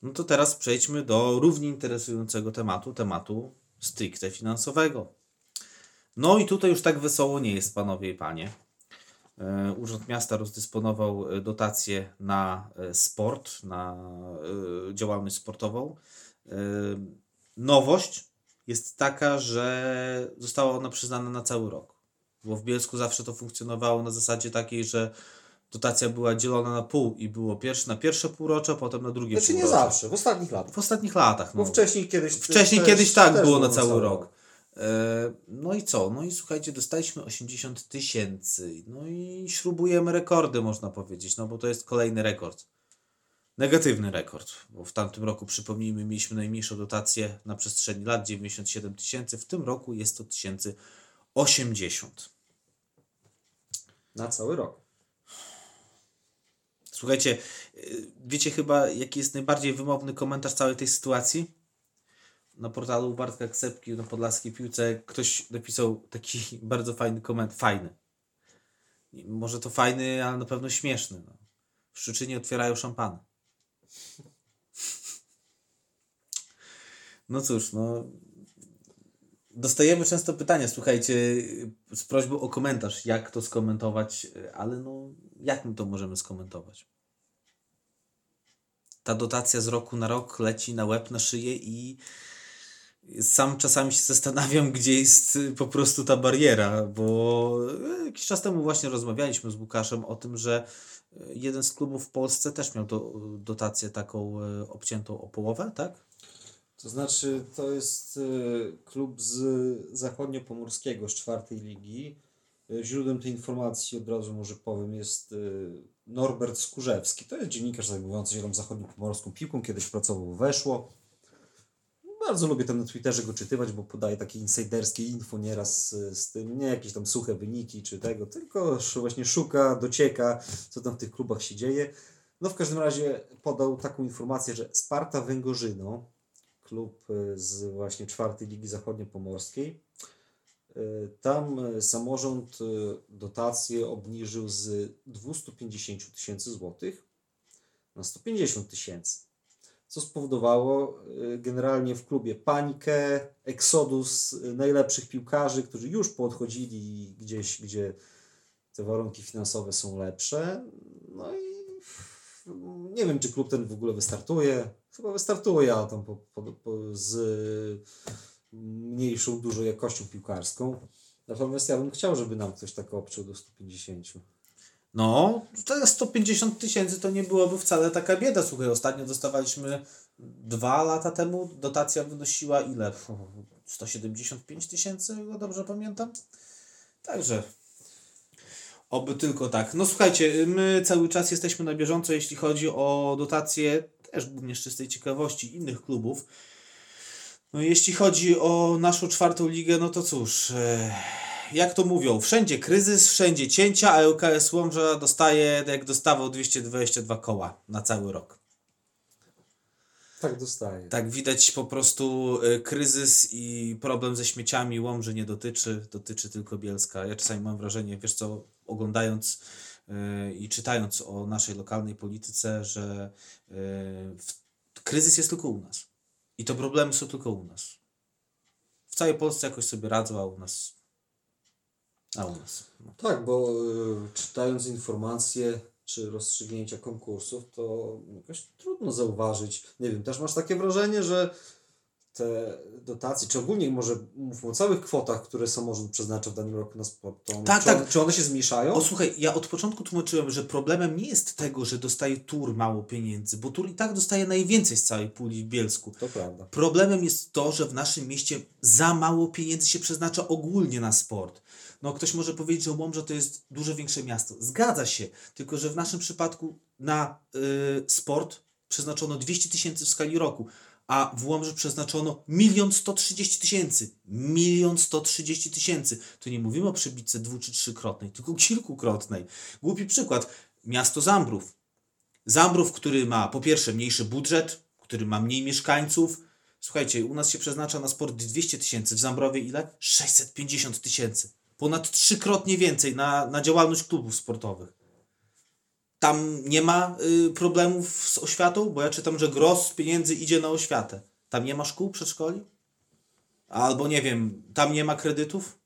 No to teraz przejdźmy do równie interesującego tematu, tematu stricte finansowego. No i tutaj już tak wesoło nie jest, panowie i panie. E, Urząd Miasta rozdysponował e, dotacje na e, sport, na działalność sportową. Nowość jest taka, że została ona przyznana na cały rok. Bo w Bielsku zawsze to funkcjonowało na zasadzie takiej, że dotacja była dzielona na pół i było pierwsze, na pierwsze półrocze, potem na drugie Znaczy nie półrocze. zawsze, w ostatnich latach. W ostatnich latach. No. Bo wcześniej kiedyś Wcześniej też- kiedyś tak było na cały rok. E, No i co? No i słuchajcie, dostaliśmy 80 tysięcy. No i śrubujemy rekordy, można powiedzieć, no bo to jest kolejny rekord. Negatywny rekord, bo w tamtym roku, przypomnijmy, mieliśmy najmniejszą dotację na przestrzeni lat 97 tysięcy. W tym roku jest to tysięcy 80. Na cały rok. Słuchajcie, y, wiecie chyba, jaki jest najbardziej wymowny komentarz całej tej sytuacji? Na portalu Bartka Ksepki na Podlaskiej Piłce ktoś napisał taki bardzo fajny komentarz. Fajny. Może to fajny, ale na pewno śmieszny. No. W Szczuczynie otwierają szampany. No cóż, no. Dostajemy często pytania, słuchajcie, z prośbą o komentarz, jak to skomentować, ale no, jak my to możemy skomentować? Ta dotacja z roku na rok leci na łeb, na szyję i sam czasami się zastanawiam, gdzie jest y, po prostu ta bariera, bo y, jakiś czas temu właśnie rozmawialiśmy z Łukaszem o tym, że y, jeden z klubów w Polsce też miał do, dotację taką y, obciętą o połowę, tak? To znaczy, to jest klub z zachodniopomorskiego, z czwartej ligi. Źródłem tej informacji, od razu może powiem, jest Norbert Skurzewski. To jest dziennikarz zajmujący się tam zachodniopomorską piłką, kiedyś pracował Weszło. Bardzo lubię tam na Twitterze go czytywać, bo podaje takie insiderskie info nieraz z, z tym, nie jakieś tam suche wyniki czy tego, tylko właśnie szuka, docieka, co tam w tych klubach się dzieje. No w każdym razie podał taką informację, że Sparta Węgorzyno, klub y, z właśnie czwartej Ligi Zachodniopomorskiej, y, tam y, samorząd dotację obniżył z 250 tysięcy złotych na 150 tysięcy co spowodowało y, generalnie w klubie panikę, eksodus y, najlepszych piłkarzy, którzy już poodchodzili gdzieś, gdzie te warunki finansowe są lepsze. No i nie wiem, czy klub ten w ogóle wystartuje. Chyba wystartuje, tam po, po, po, z mniejszą dużo jakością piłkarską. Natomiast ja bym chciał, żeby nam ktoś tak obciął do 150. No, to 150 tysięcy to nie byłoby wcale taka bieda. Słuchaj, ostatnio dostawaliśmy dwa lata temu, dotacja wynosiła ile? 175 tysięcy, dobrze pamiętam. Także, oby tylko tak. No słuchajcie, my cały czas jesteśmy na bieżąco, jeśli chodzi o dotacje, też głównie z czystej ciekawości innych klubów. No jeśli chodzi o naszą czwartą ligę, no to cóż, e, jak to mówią, wszędzie kryzys, wszędzie cięcia, a ŁKS Łomża dostaje, jak dostawał 222 koła na cały rok. Tak dostaje. Tak widać po prostu e, kryzys i problem ze śmieciami Łomży nie dotyczy, dotyczy tylko Bielska. Ja czasami mam wrażenie, wiesz co, oglądając yy, i czytając o naszej lokalnej polityce, że yy, w, kryzys jest tylko u nas. I to problemy są tylko u nas. W całej Polsce jakoś sobie radzą, a u nas. A u nas. No. Tak, bo y, czytając informacje czy rozstrzygnięcia konkursów, to jakoś trudno zauważyć. Nie wiem, też masz takie wrażenie, że te dotacje, czy ogólnie może mówmy o całych kwotach, które samorząd przeznacza w danym roku na sport, to Tak, czy, tak. One, czy one się zmniejszają? O słuchaj, ja od początku tłumaczyłem, że problemem nie jest tego, że dostaje Tur mało pieniędzy, bo Tur i tak dostaje najwięcej z całej puli w Bielsku. To prawda. Problemem jest to, że w naszym mieście za mało pieniędzy się przeznacza ogólnie na sport. No ktoś może powiedzieć, że Łomża to jest dużo większe miasto. Zgadza się, tylko że w naszym przypadku na y, sport przeznaczono 200 tysięcy w skali roku, a w Łomży przeznaczono 1 130 tysięcy. 1 130 tysięcy. Tu nie mówimy o przybitce dwu czy trzykrotnej, tylko kilkukrotnej. Głupi przykład. Miasto Zambrów. Zambrów, który ma po pierwsze mniejszy budżet, który ma mniej mieszkańców. Słuchajcie, u nas się przeznacza na sport 200 tysięcy, w Zambrowie ile? 650 tysięcy. Ponad trzykrotnie więcej na, na działalność klubów sportowych. Tam nie ma y, problemów z oświatą, bo ja czytam, że gros pieniędzy idzie na oświatę. Tam nie ma szkół, przedszkoli? Albo nie wiem, tam nie ma kredytów?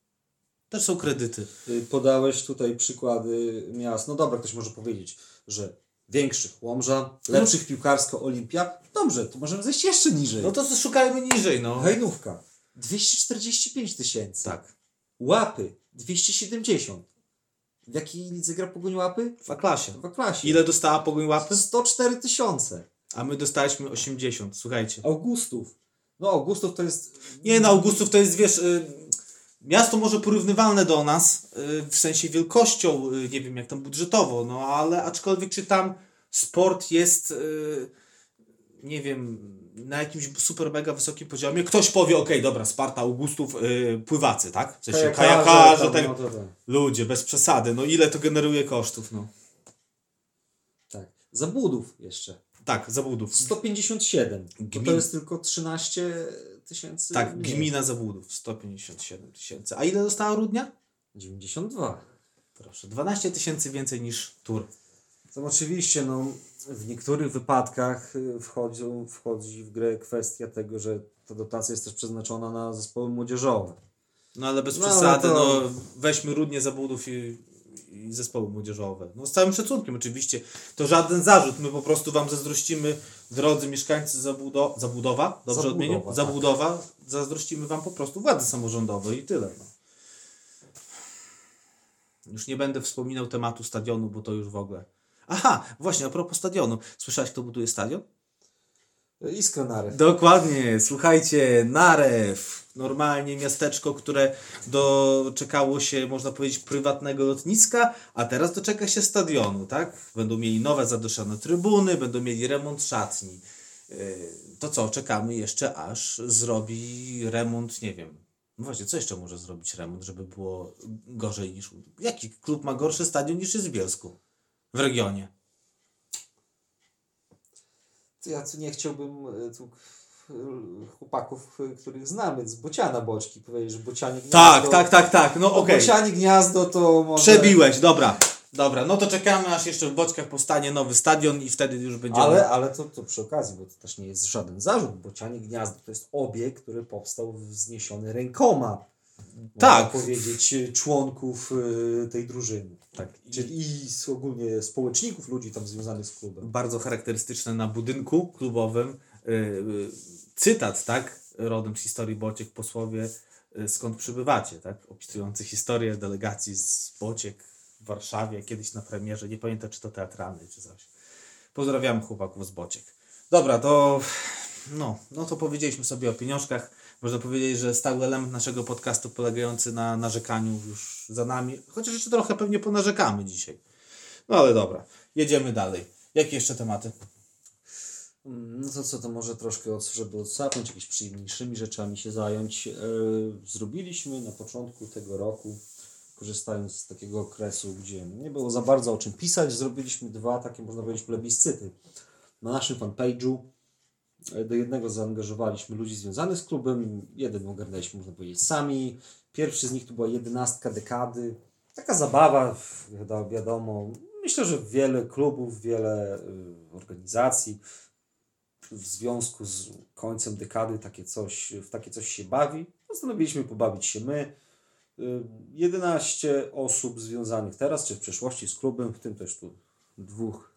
Też są kredyty. Y, Podałeś tutaj przykłady miast. No dobra, ktoś może powiedzieć, że większych Łomża, lepszych piłkarsko Olimpia. Dobrze, to możemy zejść jeszcze niżej. No to szukajmy niżej, no. Hejnówka 245 tysięcy. Tak. Łapy 270. W jakiej lidze gra Pogoń Łapy? W A-klasie. W klasie. Ile dostała Pogoń Łapy? 104 tysiące. A my dostaliśmy 80, słuchajcie. Augustów. No Augustów to jest... Nie, no Augustów to jest, wiesz, y, miasto może porównywalne do nas, y, w sensie wielkością, y, nie wiem jak tam budżetowo, no ale aczkolwiek czy tam sport jest, y, nie wiem, na jakimś super mega wysokim poziomie. Ktoś powie, okej, dobra, Sparta, Augustów, y, pływacy, tak? W sensie kajakarze, tak, no to tak. ludzie, bez przesady, no ile to generuje kosztów, no. tak. Zabudów jeszcze. Tak, zabudów. 157. To, Gmin. to jest tylko 13 tysięcy Tak, mniej. gmina zabudów, 157 tysięcy. A ile dostała Rudnia? 92. Proszę, 12 tysięcy więcej niż Tur. To oczywiście, no, w niektórych wypadkach y, wchodzą, wchodzi w grę kwestia tego, że ta dotacja jest też przeznaczona na zespoły młodzieżowe. No ale bez No, przesady, to- no weźmy Rudnie Zabudów i, i zespoły młodzieżowe. No z całym szacunkiem oczywiście. To żaden zarzut, my po prostu wam zazdrościmy, drodzy mieszkańcy Zabudo, Zabudowa, dobrze Zabudowa, odmienię? tak. Zabudowa, zazdrościmy wam po prostu władzy samorządowej i tyle. No. Już nie będę wspominał tematu stadionu, bo to już w ogóle... Aha, właśnie, a propos stadionu. Słyszałeś, kto buduje stadion? Iskra Narew. Dokładnie, słuchajcie, Narew, normalnie miasteczko, które doczekało się, można powiedzieć, prywatnego lotniska, a teraz doczeka się stadionu, tak? Będą mieli nowe zadoszone trybuny, będą mieli remont szatni. Yy, To co, czekamy jeszcze aż zrobi remont, nie wiem. No właśnie, co jeszcze może zrobić remont, żeby było gorzej niż... Jaki klub ma gorszy stadion niż jest w Bielsku? W regionie. To Ja tu nie chciałbym y, tu y, chłopaków, y, których znamy, z Bociana Boczki, powiedzieć, że Bocianie Gniazdo... Tak, tak, tak, tak, no okej. Bocianie Gniazdo to może... Przebiłeś, dobra. Dobra, no to czekamy aż jeszcze w Boczkach powstanie nowy stadion i wtedy już będziemy... Ale, ale to, to przy okazji, bo to też nie jest żaden zarzut. Bocianie Gniazdo to jest obiekt, który powstał wzniesiony rękoma. Tak. Powiedzieć członków y, tej drużyny. Tak. Czyli i z, ogólnie społeczników, ludzi tam związanych z klubem. Bardzo charakterystyczne na budynku klubowym yy, yy, cytat, tak? Rodem z historii Bociek, posłowie, skąd przybywacie, tak? Opisujący historię delegacji z Bociek w Warszawie, kiedyś na premierze, nie pamiętam czy to teatralny czy coś. Pozdrawiam chłopaków z Bociek. Dobra, to no, no to powiedzieliśmy sobie o pieniążkach. Można powiedzieć, że stały element naszego podcastu polegający na narzekaniu już za nami. Chociaż jeszcze trochę pewnie ponarzekamy dzisiaj. No ale dobra, jedziemy dalej. Jakie jeszcze tematy? Mm, No to co, to może troszkę, od, żeby odsapnąć, jakimiś przyjemniejszymi rzeczami się zająć. E, zrobiliśmy na początku tego roku, korzystając z takiego okresu, gdzie nie było za bardzo o czym pisać, zrobiliśmy dwa takie, można powiedzieć, plebiscyty. Na naszym fanpage'u do jednego zaangażowaliśmy ludzi związanych z klubem, jeden ogarnęliśmy, można powiedzieć, sami. Pierwszy z nich to była jedenastka dekady. Taka zabawa, wiadomo, myślę, że wiele klubów, wiele y, organizacji w związku z końcem dekady takie coś, w takie coś się bawi. Postanowiliśmy pobawić się my. Y, 11 osób związanych teraz, czy w przeszłości z klubem, w tym też tu dwóch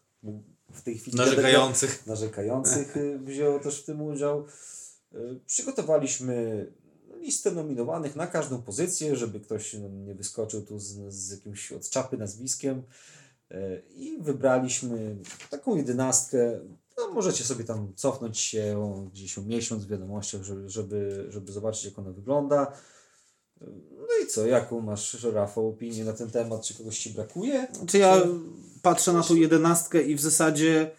w tej chwili Narzekających. narzekających y, wzięło też w tym udział. Y, Przygotowaliśmy listę nominowanych na każdą pozycję, żeby ktoś no, nie wyskoczył tu z, z jakimś od czapy nazwiskiem. Y, I wybraliśmy taką jedenastkę. No, możecie sobie tam cofnąć się gdzieś o miesiąc w wiadomościach, żeby, żeby, żeby zobaczyć, jak ona wygląda. Y, No i co, jaką masz, Rafał, opinię na ten temat? Czy kogoś ci brakuje? Czy ja patrzę na tą jedenastkę i w zasadzie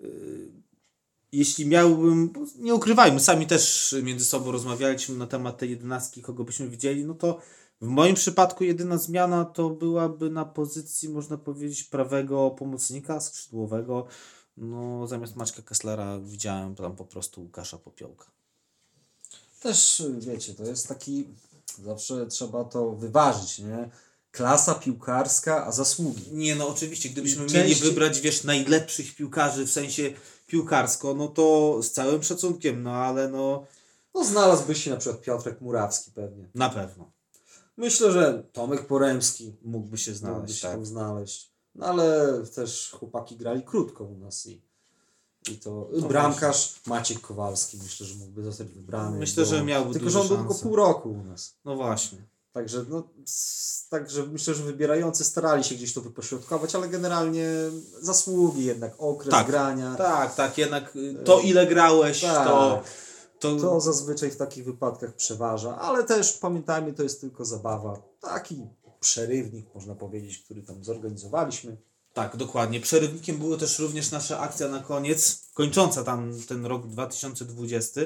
y, jeśli miałbym, nie ukrywajmy, sami też między sobą rozmawialiśmy na temat tej jedenastki, kogo byśmy widzieli, no to w moim przypadku jedyna zmiana to byłaby na pozycji, można powiedzieć, prawego pomocnika skrzydłowego. No, zamiast Maćka Kesslera widziałem tam po prostu Łukasza Popiołka. Też, wiecie, to jest taki, zawsze trzeba to wyważyć, nie? Klasa piłkarska, a zasługi. Nie, no oczywiście, gdybyśmy mieli wybrać, wiesz, najlepszych piłkarzy w sensie piłkarsko, no to z całym szacunkiem, no ale no No znalazłby się na przykład Piotrek Murawski pewnie. na pewno Myślę, że Tomek Poremski mógłby się mógłby znaleźć, się tak. tam znaleźć. No ale też chłopaki grali krótko u nas i, i to No bramkarz Maciek Kowalski myślę, że mógłby zostać wybrany. Myślę, że miałby Tylko, że on był tylko pół roku u nas. No właśnie. Także, no, także myślę, że wybierający starali się gdzieś to wypośrodkować, ale generalnie zasługi jednak, okres Tak. grania. Tak, tak, jednak y, to ile grałeś, Tak. to, to, To zazwyczaj w takich wypadkach przeważa, ale też pamiętajmy, to jest tylko zabawa. Taki przerywnik, można powiedzieć, który tam zorganizowaliśmy. Tak, dokładnie. Przerywnikiem była też również nasza akcja na koniec, kończąca tam ten rok 2020.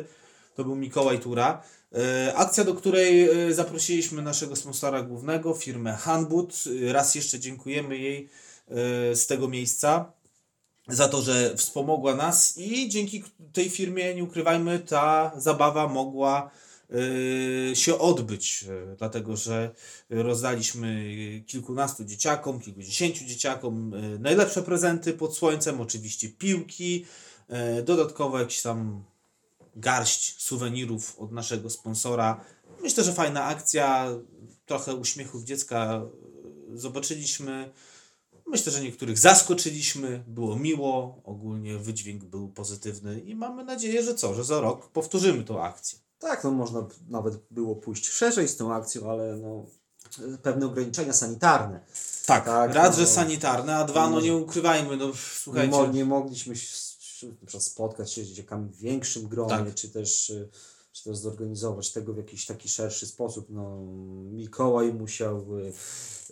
To był Mikołaj Tura. E, akcja, do której e, zaprosiliśmy naszego sponsora głównego, firmę Hanbut. Raz jeszcze dziękujemy jej e, z tego miejsca za to, że wspomogła nas i dzięki tej firmie, nie ukrywajmy, ta zabawa mogła się odbyć, e, dlatego że rozdaliśmy kilkunastu dzieciakom, kilkudziesięciu dzieciakom e, najlepsze prezenty pod słońcem, oczywiście piłki, dodatkowo jakiś tam garść suwenirów od naszego sponsora. Myślę, że fajna akcja, trochę uśmiechów dziecka zobaczyliśmy. Myślę, że niektórych zaskoczyliśmy, było miło, ogólnie wydźwięk był pozytywny i mamy nadzieję, że co, że za rok powtórzymy tą akcję. Tak, no można nawet było pójść szerzej z tą akcją, ale no, pewne ograniczenia sanitarne. Tak, Tak, raz, no. że sanitarne, a dwa, no nie ukrywajmy, no Nie, słuchajcie. nie mogliśmy się, spotkać się z dzieciakami w większym gronie, Tak. czy też y, czy też zorganizować tego w jakiś taki szerszy sposób. No, Mikołaj musiał y,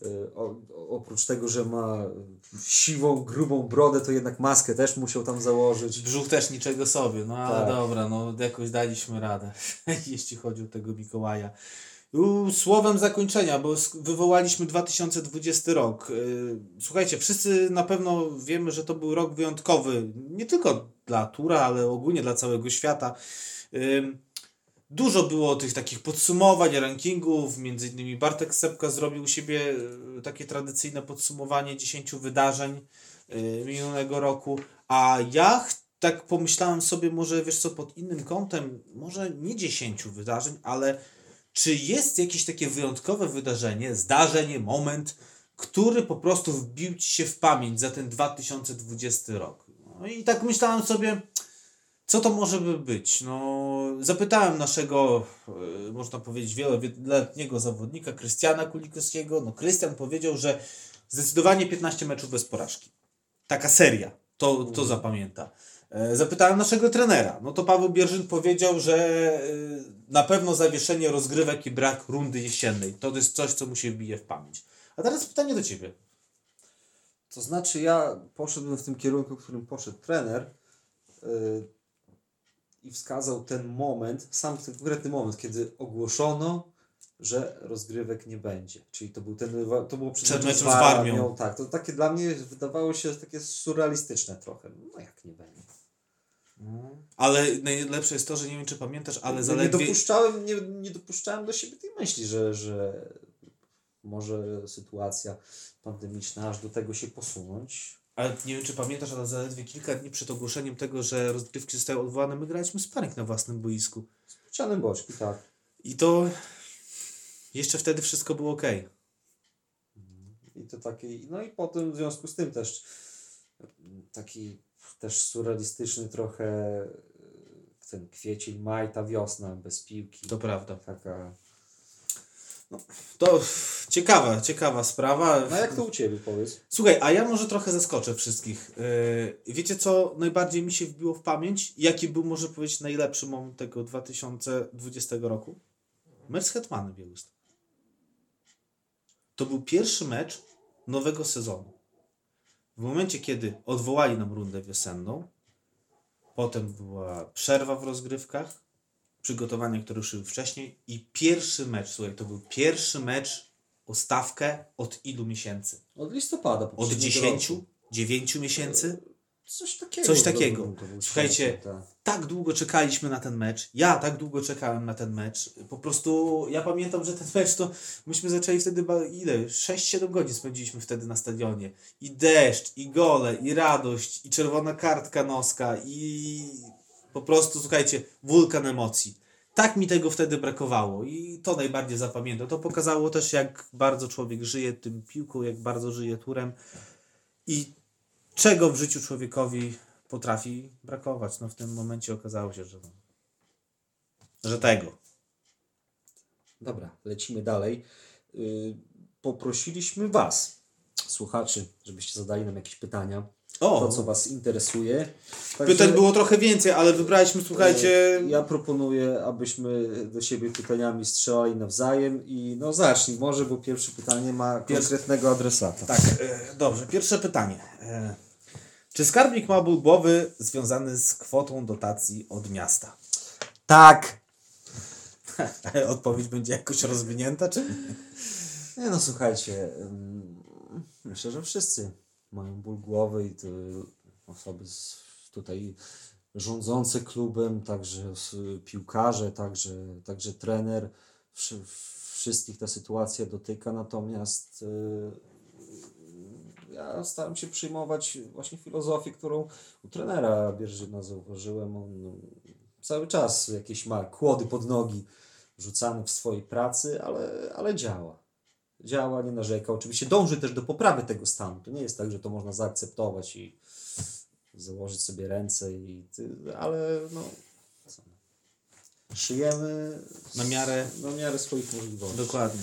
y, o, oprócz tego, że ma siwą, grubą brodę, to jednak maskę też musiał tam założyć. Brzuch też niczego sobie, no ale Tak. dobra, no jakoś daliśmy radę, jeśli chodzi o tego Mikołaja. Słowem zakończenia, bo wywołaliśmy 2020 rok. Yy, Słuchajcie, wszyscy na pewno wiemy, że to był rok wyjątkowy, nie tylko dla Tura, ale ogólnie dla całego świata. Dużo było tych takich podsumowań, rankingów, między innymi Bartek Sepka zrobił u siebie y, takie tradycyjne podsumowanie 10 wydarzeń y, minionego roku, a ja tak pomyślałem sobie może, wiesz co, pod innym kątem, może nie 10 wydarzeń, ale czy jest jakieś takie wyjątkowe wydarzenie, zdarzenie, moment, który po prostu wbił Ci się w pamięć za ten 2020 rok? No i tak myślałem sobie, co to może by być? No, zapytałem naszego, e, można powiedzieć, wieloletniego zawodnika, Krystiana Kulikowskiego. No, Krystian powiedział, że zdecydowanie 15 meczów bez porażki. Taka seria. To, to zapamięta. E, Zapytałem naszego trenera. No to Paweł Bierzyn powiedział, że e, na pewno zawieszenie rozgrywek i brak rundy jesiennej. To jest coś, co mu się wbije w pamięć. A teraz pytanie do Ciebie. To znaczy ja poszedłem w tym kierunku, w którym poszedł trener i wskazał ten moment, sam ten konkretny moment, kiedy ogłoszono, że rozgrywek nie będzie. Czyli to był ten, to było przed, Przed meczem z Warmią. Tak, to takie dla mnie wydawało się takie surrealistyczne trochę. No jak nie będzie. Ale najlepsze jest to, że nie wiem, czy pamiętasz, ale nie, zaledwie... dopuszczałem, nie, nie dopuszczałem do siebie tej myśli, że, że może sytuacja pandemiczna aż do tego się posunąć. Ale nie wiem, czy pamiętasz, ale zaledwie kilka dni przed ogłoszeniem tego, że rozgrywki zostały odwołane, my graliśmy sparring na własnym boisku. Z Cianem Boczki, tak. I to jeszcze wtedy wszystko było ok. I to taki, no i potem w związku z tym też taki też surrealistyczny trochę ten kwiecień, maj, ta wiosna bez piłki. To prawda. Taka... To ciekawa, ciekawa sprawa. No jak to u Ciebie powiedz? Słuchaj, a ja może trochę zaskoczę wszystkich. Yy, wiecie, co najbardziej mi się wbiło w pamięć? Jaki był, może powiedzieć, najlepszy moment tego 2020 roku? Mecz z Hetmanem Białystok. To był pierwszy mecz nowego sezonu. W momencie, kiedy odwołali nam rundę wiosenną, potem była przerwa w rozgrywkach, przygotowania, które ruszyły wcześniej i pierwszy mecz, słuchaj, to był pierwszy mecz o stawkę od ilu miesięcy? Od listopada. Od poprzedniego 10, roku. 9 miesięcy? Coś takiego. Coś takiego. Słuchajcie, tak. tak długo czekaliśmy na ten mecz. Ja tak długo czekałem na ten mecz. Po prostu ja pamiętam, że ten mecz to myśmy zaczęli wtedy ile? 6-7 godzin spędziliśmy wtedy na stadionie. I deszcz, i gole, i radość, i czerwona kartka noska, i po prostu, słuchajcie, wulkan emocji. Tak mi tego wtedy brakowało i to najbardziej zapamiętam. To pokazało też, jak bardzo człowiek żyje tym piłką, jak bardzo żyje turem i czego w życiu człowiekowi potrafi brakować. No w tym momencie okazało się, że, że tego. Dobra, lecimy dalej. Y, Poprosiliśmy Was, słuchaczy, żebyście zadali nam jakieś pytania. O, To, co Was interesuje. Także, pytań było trochę więcej, ale wybraliśmy, słuchajcie, e, Ja proponuję, abyśmy do siebie pytaniami strzelali nawzajem i no zacznij może, bo pierwsze pytanie ma konkretnego adresata. tak, e, dobrze, pierwsze pytanie. E, czy skarbnik ma ból głowy związany z kwotą dotacji od miasta? Tak! Odpowiedź będzie jakoś rozwinięta, czy nie? No, słuchajcie, ym, myślę, że wszyscy mają ból głowy i to osoby z, tutaj rządzące klubem, także piłkarze, także, także trener. Wszy, wszystkich ta sytuacja dotyka, natomiast y, ja staram się przyjmować właśnie filozofię, którą u trenera Bierżyna zauważyłem. On cały czas jakieś ma kłody pod nogi rzucane w swojej pracy, ale, ale działa działa, nie narzeka. Oczywiście dąży też do poprawy tego stanu. To nie jest tak, że to można zaakceptować i założyć sobie ręce, i ale no, szyjemy Na miarę- na miarę swoich możliwości. Dokładnie.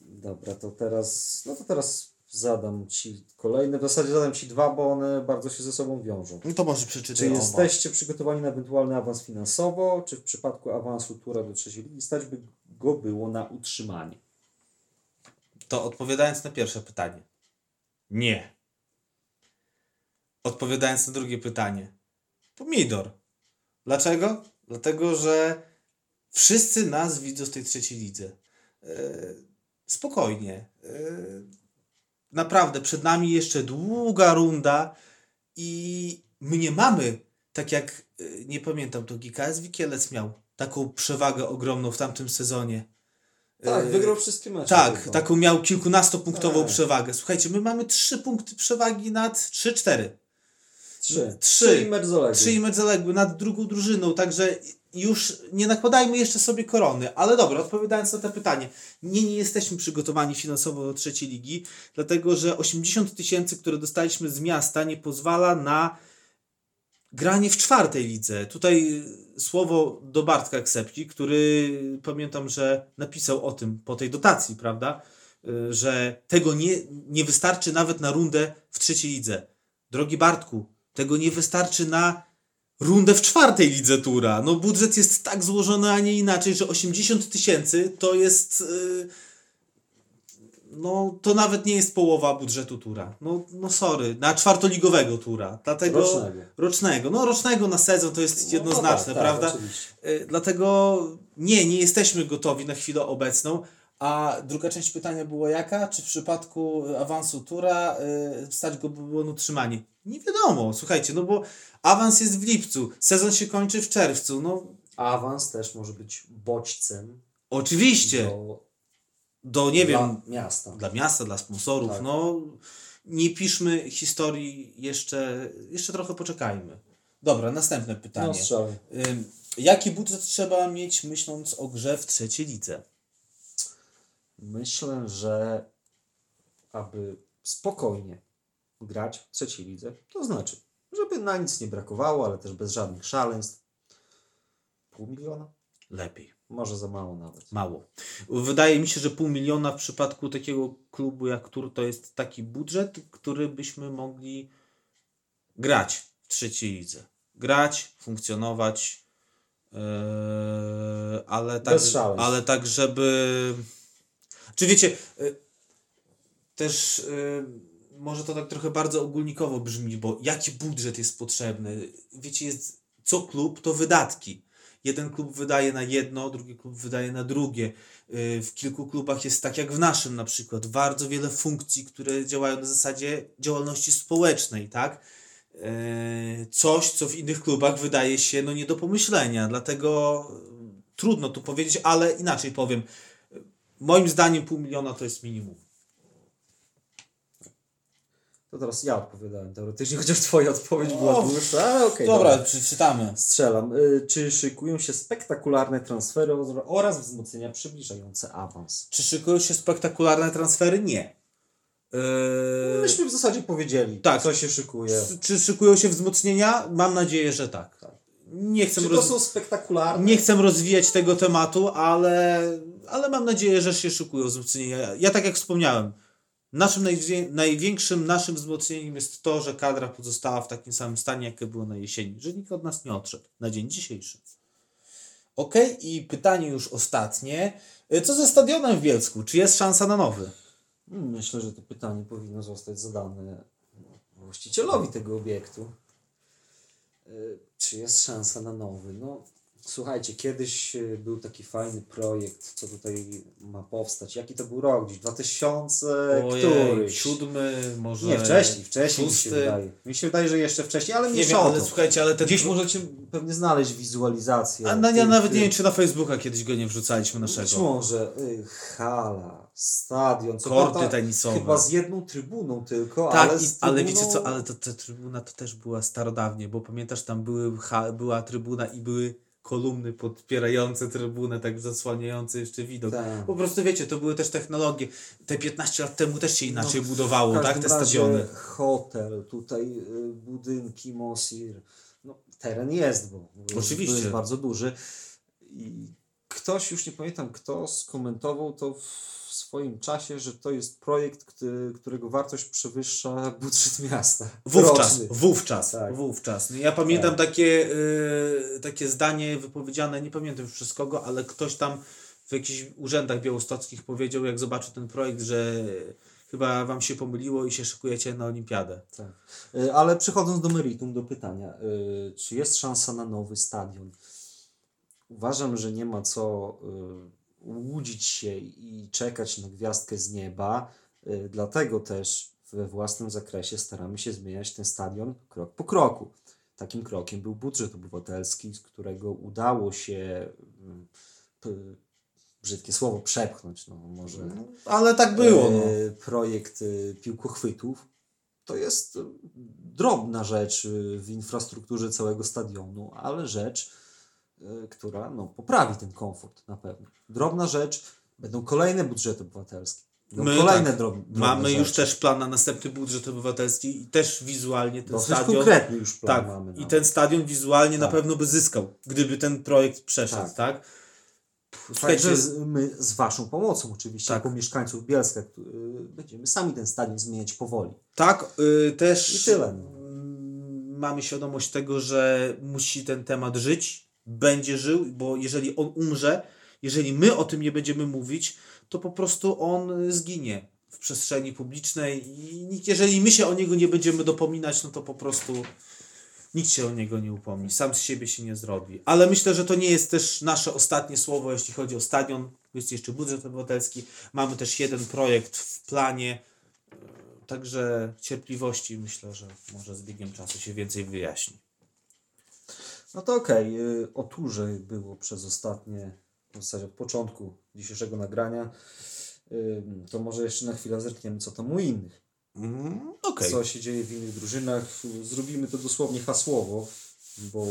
Dobra, to teraz, no to teraz zadam Ci kolejne, w zasadzie zadam Ci dwa, bo one bardzo się ze sobą wiążą. No to może Czy przeczytaj oba. jesteście przygotowani na ewentualny awans finansowo, czy w przypadku awansu tura do trzeciej ligi stać by go było na utrzymanie? To odpowiadając na pierwsze pytanie. Nie. Odpowiadając na drugie pytanie. Pomidor. Dlaczego? Dlatego, że wszyscy nas widzą w tej trzeciej lidze. E, spokojnie. E, naprawdę, przed nami jeszcze długa runda i my nie mamy, tak jak, e, nie pamiętam, to GKS Wikielec miał taką przewagę ogromną w tamtym sezonie. Tak, E, wygrał wszystkie mecze. tak, tylko. taką miał kilkunastopunktową Tak. przewagę. Słuchajcie, my mamy trzy punkty przewagi nad 3-4. Trzy. Trzy. Trzy i mecz zaległy. Trzy i mecz zaległy nad drugą drużyną, także już nie nakładajmy jeszcze sobie korony. Ale dobra, odpowiadając na to pytanie. Nie, nie jesteśmy przygotowani finansowo do trzeciej ligi, dlatego że 80 tysięcy, które dostaliśmy z miasta, nie pozwala na granie w czwartej lidze. Tutaj słowo do Bartka Ksepki, który pamiętam, że napisał o tym po tej dotacji, prawda? Y, Że tego nie, nie wystarczy nawet na rundę w trzeciej lidze. Drogi Bartku, tego nie wystarczy na rundę w czwartej lidze tura. No budżet jest tak złożony, a nie inaczej, że 80 tysięcy to jest... y, no, to nawet nie jest połowa budżetu tura. No, no sorry, na czwartoligowego tura. Dlatego, Rocznego. rocznego. No rocznego na sezon to jest No, jednoznaczne, tak, tak, prawda? Y, Dlatego nie, nie jesteśmy gotowi na chwilę obecną. A druga część pytania była jaka? Czy w przypadku awansu tura y, stać go by było na utrzymanie? Nie wiadomo, słuchajcie, no bo awans jest w lipcu, sezon się kończy w czerwcu. No Awans też może być bodźcem oczywiście. do do, nie Dla wiem, miasta. dla miasta, dla sponsorów, Tak. no nie piszmy historii jeszcze, jeszcze trochę poczekajmy. Dobra, następne No, pytanie. Ym, jaki budżet trzeba mieć myśląc o grze w trzeciej lidze? Myślę, że aby spokojnie grać w trzeciej lidze, to znaczy, żeby na nic nie brakowało, ale też bez żadnych szaleństw. Pół miliona? Lepiej. Może za mało nawet. Mało. Wydaje mi się, że pół miliona w przypadku takiego klubu jak Tur to jest taki budżet, który byśmy mogli grać w trzeciej lidze. Grać, funkcjonować, yy, ale, tak, ale tak, żeby. Czy wiecie, yy, też yy, może to tak trochę bardzo ogólnikowo brzmi, bo jaki budżet jest potrzebny? Wiecie, jest co klub to wydatki. Jeden klub wydaje na jedno, drugi klub wydaje na drugie. Yy, W kilku klubach jest tak jak w naszym na przykład, bardzo wiele funkcji, które działają na zasadzie działalności społecznej, tak? Yy, Coś, co w innych klubach wydaje się no nie do pomyślenia, dlatego yy, trudno tu powiedzieć, ale inaczej powiem. Moim zdaniem pół miliona to jest minimum. To teraz ja odpowiadałem teoretycznie, chociaż twoja odpowiedź była O, dłuższa, ale okej. Dobra, przeczytamy. Strzelam. Y, Czy szykują się spektakularne transfery oraz wzmocnienia przybliżające awans? Czy szykują się spektakularne transfery? Nie. Yy, Myśmy w zasadzie powiedzieli, tak. co się szykuje. czy szykują się wzmocnienia? Mam nadzieję, że tak. Nie chcę, Czy to roz... są spektakularne? nie chcę rozwijać tego tematu, ale, ale mam nadzieję, że się szykują wzmocnienia. Ja tak jak wspomniałem, naszym największym naszym wzmocnieniem jest to, że kadra pozostała w takim samym stanie, jakie było na jesieni, że nikt od nas nie odszedł na dzień dzisiejszy. Ok, i pytanie już ostatnie. Y, Co ze stadionem w Bielsku? Czy jest szansa na nowy? Myślę, że to pytanie powinno zostać zadane właścicielowi tego obiektu. Y, Czy jest szansa na nowy? No, słuchajcie, kiedyś y, był taki fajny projekt, co tutaj ma powstać. Jaki to był rok? Gdzieś 2000 któryś? siódmy, może. Nie, wcześniej, wcześniej mi się wydaje. Mi się wydaje, że jeszcze wcześniej, ale Nie wiem, ale słuchajcie, ale ten. Gdzieś możecie pewnie znaleźć wizualizację. A no, ja nawet nie wiem, czy na Facebooka kiedyś go nie wrzucaliśmy Być naszego. może y, hala, stadion, co Korty prawda tenisowe. Chyba z jedną trybuną tylko, Tak, ale, i, z ale trybuną- wiecie co, ale ta trybuna to też była starodawnie, bo pamiętasz, tam były, była trybuna i były kolumny podpierające trybunę, tak zasłaniające jeszcze widok. Tak. Po prostu wiecie, to były też technologie. Te 15 lat temu też się inaczej No, budowało, tak? Te stadiony. Hotel, tutaj y, budynki, Mosir. No, teren jest, bo bo Oczywiście. jest bardzo duży. I ktoś, już nie pamiętam kto, skomentował to w swoim czasie, że to jest projekt, który, którego wartość przewyższa budżet miasta. Wówczas, Roczny. wówczas, Tak. wówczas. Ja pamiętam takie, y, takie zdanie wypowiedziane, nie pamiętam już przez kogo, ale ktoś tam w jakichś urzędach białostockich powiedział, jak zobaczył ten projekt, że chyba wam się pomyliło i się szykujecie na olimpiadę. Tak. Y, Ale przechodząc do meritum, do pytania, y, czy jest szansa na nowy stadion? Uważam, że nie ma co łudzić się i czekać na gwiazdkę z nieba. Y, Dlatego też we własnym zakresie staramy się zmieniać ten stadion krok po kroku. Takim krokiem był budżet obywatelski, z którego udało się, p- brzydkie słowo, przepchnąć. No, może Ale tak było, no. e, projekt piłkochwytów. To jest drobna rzecz w infrastrukturze całego stadionu, ale rzecz, która no, poprawi ten komfort na pewno. Drobna rzecz, będą kolejne budżety obywatelskie. Będą My kolejne tak, drob, drobne Mamy już rzeczy. też plan na następny budżet obywatelski i też wizualnie ten Dosyć stadion. konkretny już plan Tak, mamy. i nawet. ten stadion wizualnie na Tak. pewno by zyskał, gdyby ten projekt przeszedł, Tak. tak? Także my z Waszą pomocą oczywiście, Tak. jako mieszkańców Bielska, y, będziemy sami ten stadion zmieniać powoli. Tak, y, też I tyle, no. mm, mamy świadomość tego, że musi ten temat żyć, będzie żył, bo jeżeli on umrze, jeżeli my o tym nie będziemy mówić, to po prostu on y, zginie w przestrzeni publicznej i nikt, jeżeli my się o niego nie będziemy dopominać, no to po prostu nikt się o niego nie upomni, sam z siebie się nie zrobi. Ale myślę, że to nie jest też nasze ostatnie słowo, jeśli chodzi o stadion. Jest jeszcze budżet obywatelski. Mamy też jeden projekt w planie. Także cierpliwości myślę, że może z biegiem czasu się więcej wyjaśni. No to okej, y, o turze było przez ostatnie, w zasadzie od początku dzisiejszego nagrania. To może jeszcze na chwilę zerkniemy, co tam u innych. Mm, Okej. Co się dzieje w innych drużynach. Zrobimy to dosłownie hasłowo, bo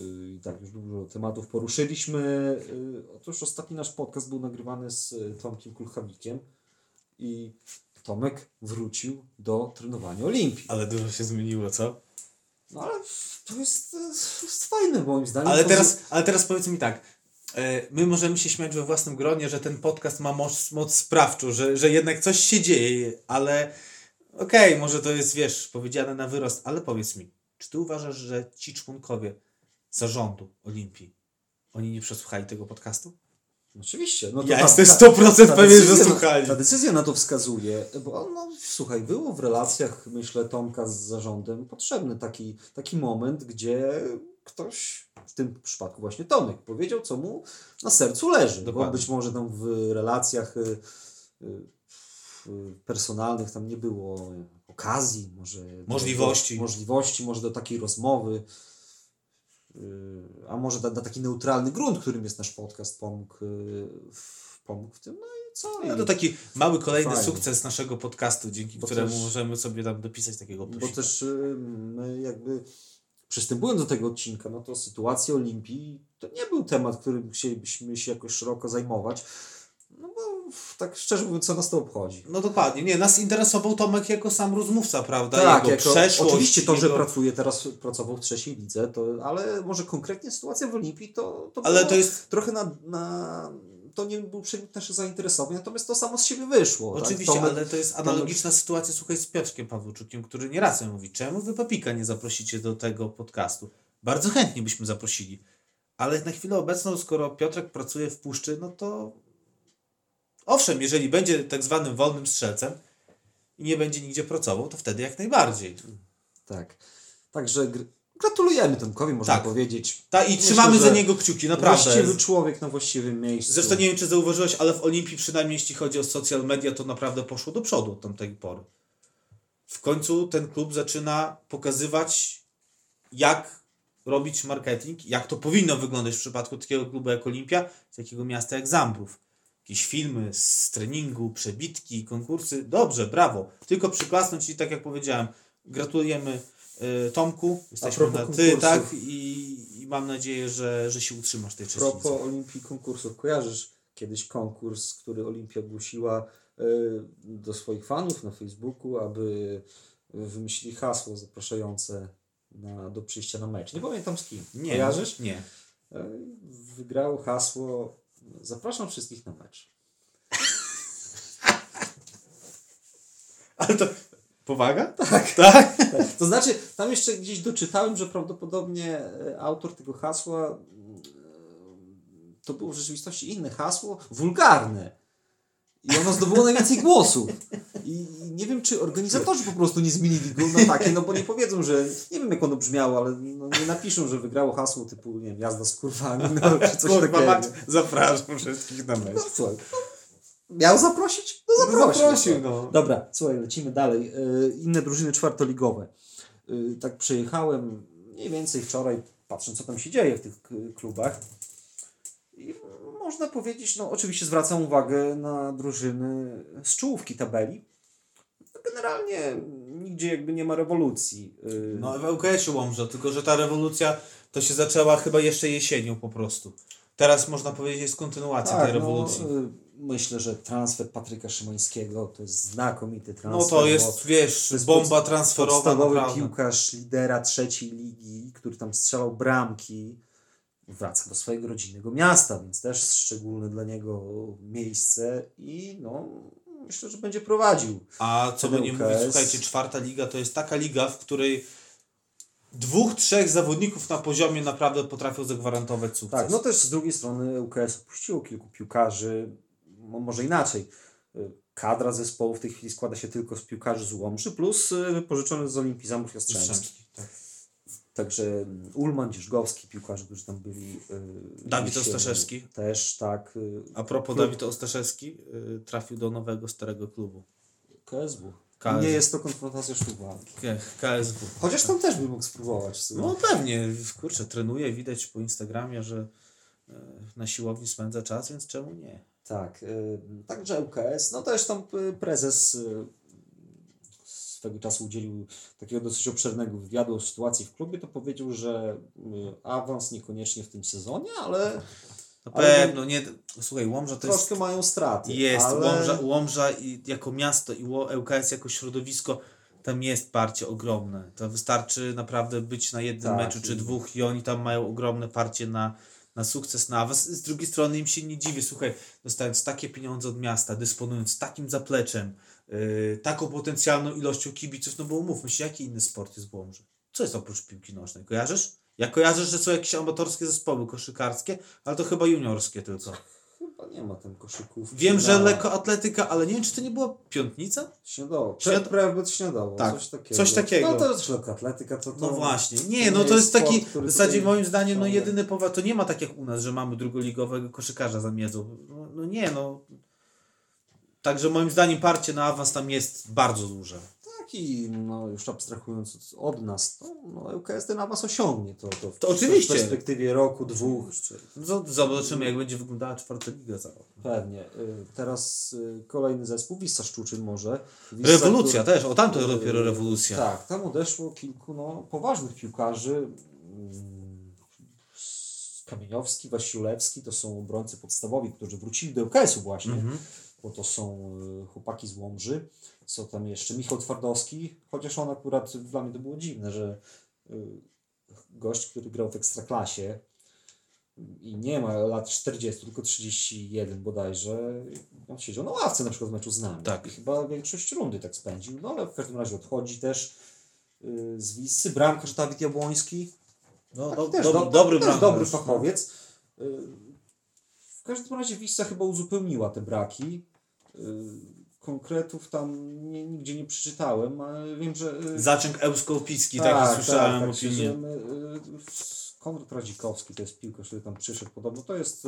y, i tak już dużo tematów poruszyliśmy. Y, Otóż ostatni nasz podcast był nagrywany z y, Tomkiem Kulchawikiem i Tomek wrócił do trenowania Olimpii. Ale dużo się zmieniło, co? No ale to jest, to jest fajne moim zdaniem. Ale teraz, ale teraz powiedz mi tak. e, My możemy się śmiać we własnym gronie, że ten podcast ma moc, moc sprawczą, że, że jednak coś się dzieje, ale okej, może to jest, wiesz, powiedziane na wyrost, ale powiedz mi, czy ty uważasz, że ci członkowie zarządu Olimpii, oni nie przesłuchali tego podcastu? Oczywiście. No to Ja ta- jestem ta- 100% ta pewien, że słuchali. Ta decyzja na to wskazuje, bo no, słuchaj, było w relacjach, myślę, Tomka z zarządem potrzebny taki, taki moment, gdzie ktoś, w tym przypadku właśnie Tomek, powiedział, co mu na sercu leży. Bo Dokładnie. być może tam w relacjach y, y, y, personalnych tam nie było okazji, może Możliwości. do, możliwości, może do takiej rozmowy. Y, A może na, na taki neutralny grunt, którym jest nasz podcast, pomógł, y, w- pomógł w tym. No i co? No to taki mały kolejny Fajnie. sukces naszego podcastu, dzięki Bo któremu też- możemy sobie tam dopisać takiego Bo plusika. też y, my jakby przystępując do tego odcinka, no to sytuacja Olimpii to nie był temat, którym chcielibyśmy się jakoś szeroko zajmować. Tak szczerze mówiąc, co nas to obchodzi. No dokładnie. Nie, nas interesował Tomek jako sam rozmówca, prawda? Tak, jego jako, przeszłość. oczywiście to, że jego... pracuje teraz, pracował w trzeciej lidze, to, ale może konkretnie sytuacja w Olimpii to, to Ale to jest- trochę na, na... To nie był przedmiot naszych zainteresowań, natomiast to samo z siebie wyszło. Oczywiście, tak? Tomek- ale to jest analogiczna sytuacja, słuchaj, z Piotrkiem Pawłowczukiem, który nieraz mi mówi, czemu wy Papika nie zaprosicie do tego podcastu? Bardzo chętnie byśmy zaprosili. Ale na chwilę obecną, skoro Piotrek pracuje w puszczy, no to owszem, jeżeli będzie tak zwanym wolnym strzelcem i nie będzie nigdzie pracował, to wtedy jak najbardziej. Tak. Także gr- gratulujemy Tomkowi, można Tak. powiedzieć. Ta, I Myślę, trzymamy za niego kciuki, naprawdę. Właściwy człowiek na właściwym miejscu. Zresztą nie wiem, czy zauważyłeś, ale w Olimpii, przynajmniej jeśli chodzi o social media, to naprawdę poszło do przodu od tamtej pory. W końcu ten klub zaczyna pokazywać, jak robić marketing, jak to powinno wyglądać w przypadku takiego klubu jak Olimpia, z takiego miasta jak Zambrów. Jakieś filmy z treningu, przebitki, konkursy. Dobrze, brawo. Tylko przyklasnąć i tak jak powiedziałem, gratulujemy y, Tomku. Jesteśmy na ty, konkursów. tak? I, I mam nadzieję, że, że się utrzymasz tej trzeciej lidze. propos Olimpii konkursów, kojarzysz kiedyś konkurs, który Olimpia ogłosiła y, do swoich fanów na Facebooku, aby wymyślili hasło zapraszające na, do przyjścia na mecz. Nie pamiętam z kim. Nie, Kojarzysz? Nie. Y, Wygrało hasło Zapraszam wszystkich na mecz. Ale to powaga? Tak. Tak? To znaczy, tam jeszcze gdzieś doczytałem, że prawdopodobnie e, autor tego hasła mm, to było w rzeczywistości inne hasło, wulgarne. I ono zdobyło najwięcej głosów. I nie wiem, czy organizatorzy po prostu nie zmienili go na takie, no bo nie powiedzą, że nie wiem jak ono brzmiało, ale no, nie napiszą, że wygrało hasło typu, nie wiem, jazda z kurwami, no, czy coś Kurwa, takiego. mać, zapraszam wszystkich na mecz. No, słuchaj, no, miał zaprosić? No zaprosił. Zaprosił, no. Dobra, słuchaj, lecimy dalej. E, Inne drużyny czwartoligowe. E, Tak przejechałem mniej więcej wczoraj, patrząc co tam się dzieje w tych klubach. Można powiedzieć, no oczywiście zwracam uwagę na drużyny z czołówki tabeli. Generalnie nigdzie jakby nie ma rewolucji. E, No w ŁKS-ie Łomża, tylko że ta rewolucja to się zaczęła chyba jeszcze jesienią po prostu. Teraz można powiedzieć jest kontynuacja tej rewolucji. No, myślę, że transfer Patryka Szymańskiego to jest znakomity No transfer. to bo- jest, wiesz, to jest bomba transferowa podstawowy naprawdę. piłkarz lidera trzeciej ligi, który tam strzelał bramki, wraca do swojego rodzinnego miasta, więc też szczególne dla niego miejsce i no, myślę, że będzie prowadził. A co by nie mówić, słuchajcie, czwarta liga to jest taka liga, w której dwóch, trzech zawodników na poziomie naprawdę potrafią zagwarantować sukces. Tak, no też z drugiej strony UKS opuściło kilku piłkarzy, mo- może inaczej. Kadra zespołu w tej chwili składa się tylko z piłkarzy z Łomży, plus y, wypożyczony z Olimpii Zamów Jastrzębski. Jastrzębski, tak. Także Ulman, Dzierżgowski, piłkarze, którzy tam byli. y, Dawid Ostaszewski. Też, tak. y, A propos Klub- Dawid Ostaszewski, y, trafił do nowego, starego klubu. KSW. KSW. Nie jest to konfrontacja. K- KSW. Chociaż tam też by mógł spróbować. No pewnie, kurczę, trenuje, widać po Instagramie, że na siłowni spędza czas, więc czemu nie? Tak, także ŁKS, no też tam prezes swego czasu udzielił takiego dosyć obszernego wywiadu o sytuacji w klubie, to powiedział, że y, awans niekoniecznie w tym sezonie, ale Na pewno, nie. Słuchaj, Łomża to jest. troszkę mają straty. Jest, ale... Łomża, Łomża i jako miasto i ŁKS jako środowisko, tam jest parcie ogromne. To wystarczy naprawdę być na jednym Tak, meczu czy i- dwóch i oni tam mają ogromne parcie na, na sukces, na awans. Z drugiej strony im się nie dziwię, słuchaj, dostając takie pieniądze od miasta, dysponując takim zapleczem, yy, taką potencjalną ilością kibiców, no bo umówmy się, jaki inny sport jest w Łomży? Co jest oprócz piłki nożnej? Kojarzysz? Ja kojarzę, że są jakieś amatorskie zespoły koszykarskie, ale to chyba juniorskie tylko. Chyba nie ma tam koszyków. Wiem, że lekkoatletyka, ale nie wiem, czy to nie była piątnica? Śniadowo. Śniad-. Prawie śniadowo. Tak, Coś takiego. coś takiego. No to jest lekkoatletyka. To, to, No właśnie. to Nie, no to jest sport, taki, który w zasadzie moim zdaniem, no jedyny powód, to nie ma tak jak u nas, że mamy drugoligowego koszykarza za miedzą. No, no nie, no. Także moim zdaniem parcie na awans tam jest bardzo duże. Taki, no już abstrahując od- od nas, to no, ŁKS ten awans osiągnie. To, to, w, To oczywiście. W perspektywie roku, dwóch. No zobaczymy, jak będzie wyglądała czwarta liga za rok. Pewnie. Y, Teraz y, kolejny zespół, Wissa Szczuczyn może. Wissa, Rewolucja który- też, o tamto y, dopiero rewolucja. Tak, tam odeszło kilku no, poważnych piłkarzy. Mm, Kamieniowski, Wasiulewski to są obrońcy podstawowi, którzy wrócili do ŁKS-u właśnie, Mhm. Bo to są y, chłopaki z Łomży. Co tam jeszcze? Michał Twardowski, chociaż on akurat dla mnie to było dziwne, że y, gość, który grał w Ekstraklasie i nie ma lat 40, tylko 31 bodajże, on siedział na ławce na przykład w meczu z nami. Tak. I chyba większość rundy tak spędził, no ale w każdym razie odchodzi też y, z Wisy. Bramkarz Dawid Jabłoński, No, do, też do, do, dobry też dobry fachowiec. Y, W każdym razie Wissa chyba uzupełniła te braki. Y, Konkretów tam nie, nigdzie nie przeczytałem, ale wiem, że... y, Zaczęk Euskopicki, taki słyszałem tak, opinię. że my, y, Konrad Radzikowski to jest piłkarz, który tam przyszedł podobno. To jest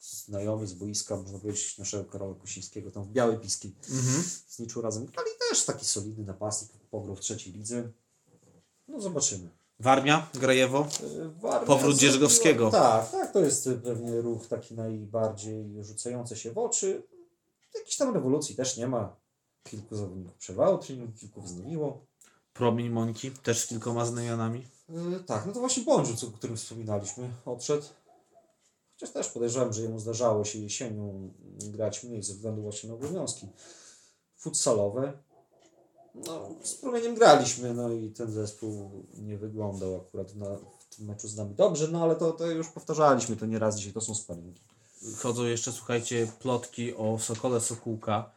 znajomy z boiska, można powiedzieć, naszego Karola Kosińskiego, tam w Białej Piskiej. Mhm. Z Niczu razem. Ale też taki solidny napastnik, pograł w trzeciej lidze. No zobaczymy. Warmia, Grajewo. Warmia Powrót Dzierżgowskiego. Tak, tak, to jest pewnie ruch taki najbardziej rzucający się w oczy. Jakiejś tam rewolucji też nie ma. Kilku zawodników przerwało trening, kilku wznowiło. Promień Mońki, też z kilkoma znamionami. Yy, tak, no to właśnie Bądź, o którym wspominaliśmy, odszedł. Chociaż też podejrzewam, że jemu zdarzało się jesienią grać mniej ze względu właśnie na obowiązki futsalowe. No, z promieniem graliśmy, no i ten zespół nie wyglądał akurat na, w tym meczu z nami dobrze, no ale to, to już powtarzaliśmy to nieraz dzisiaj, to są sparingi. Chodzą jeszcze, słuchajcie, plotki o Sokole Sokółka.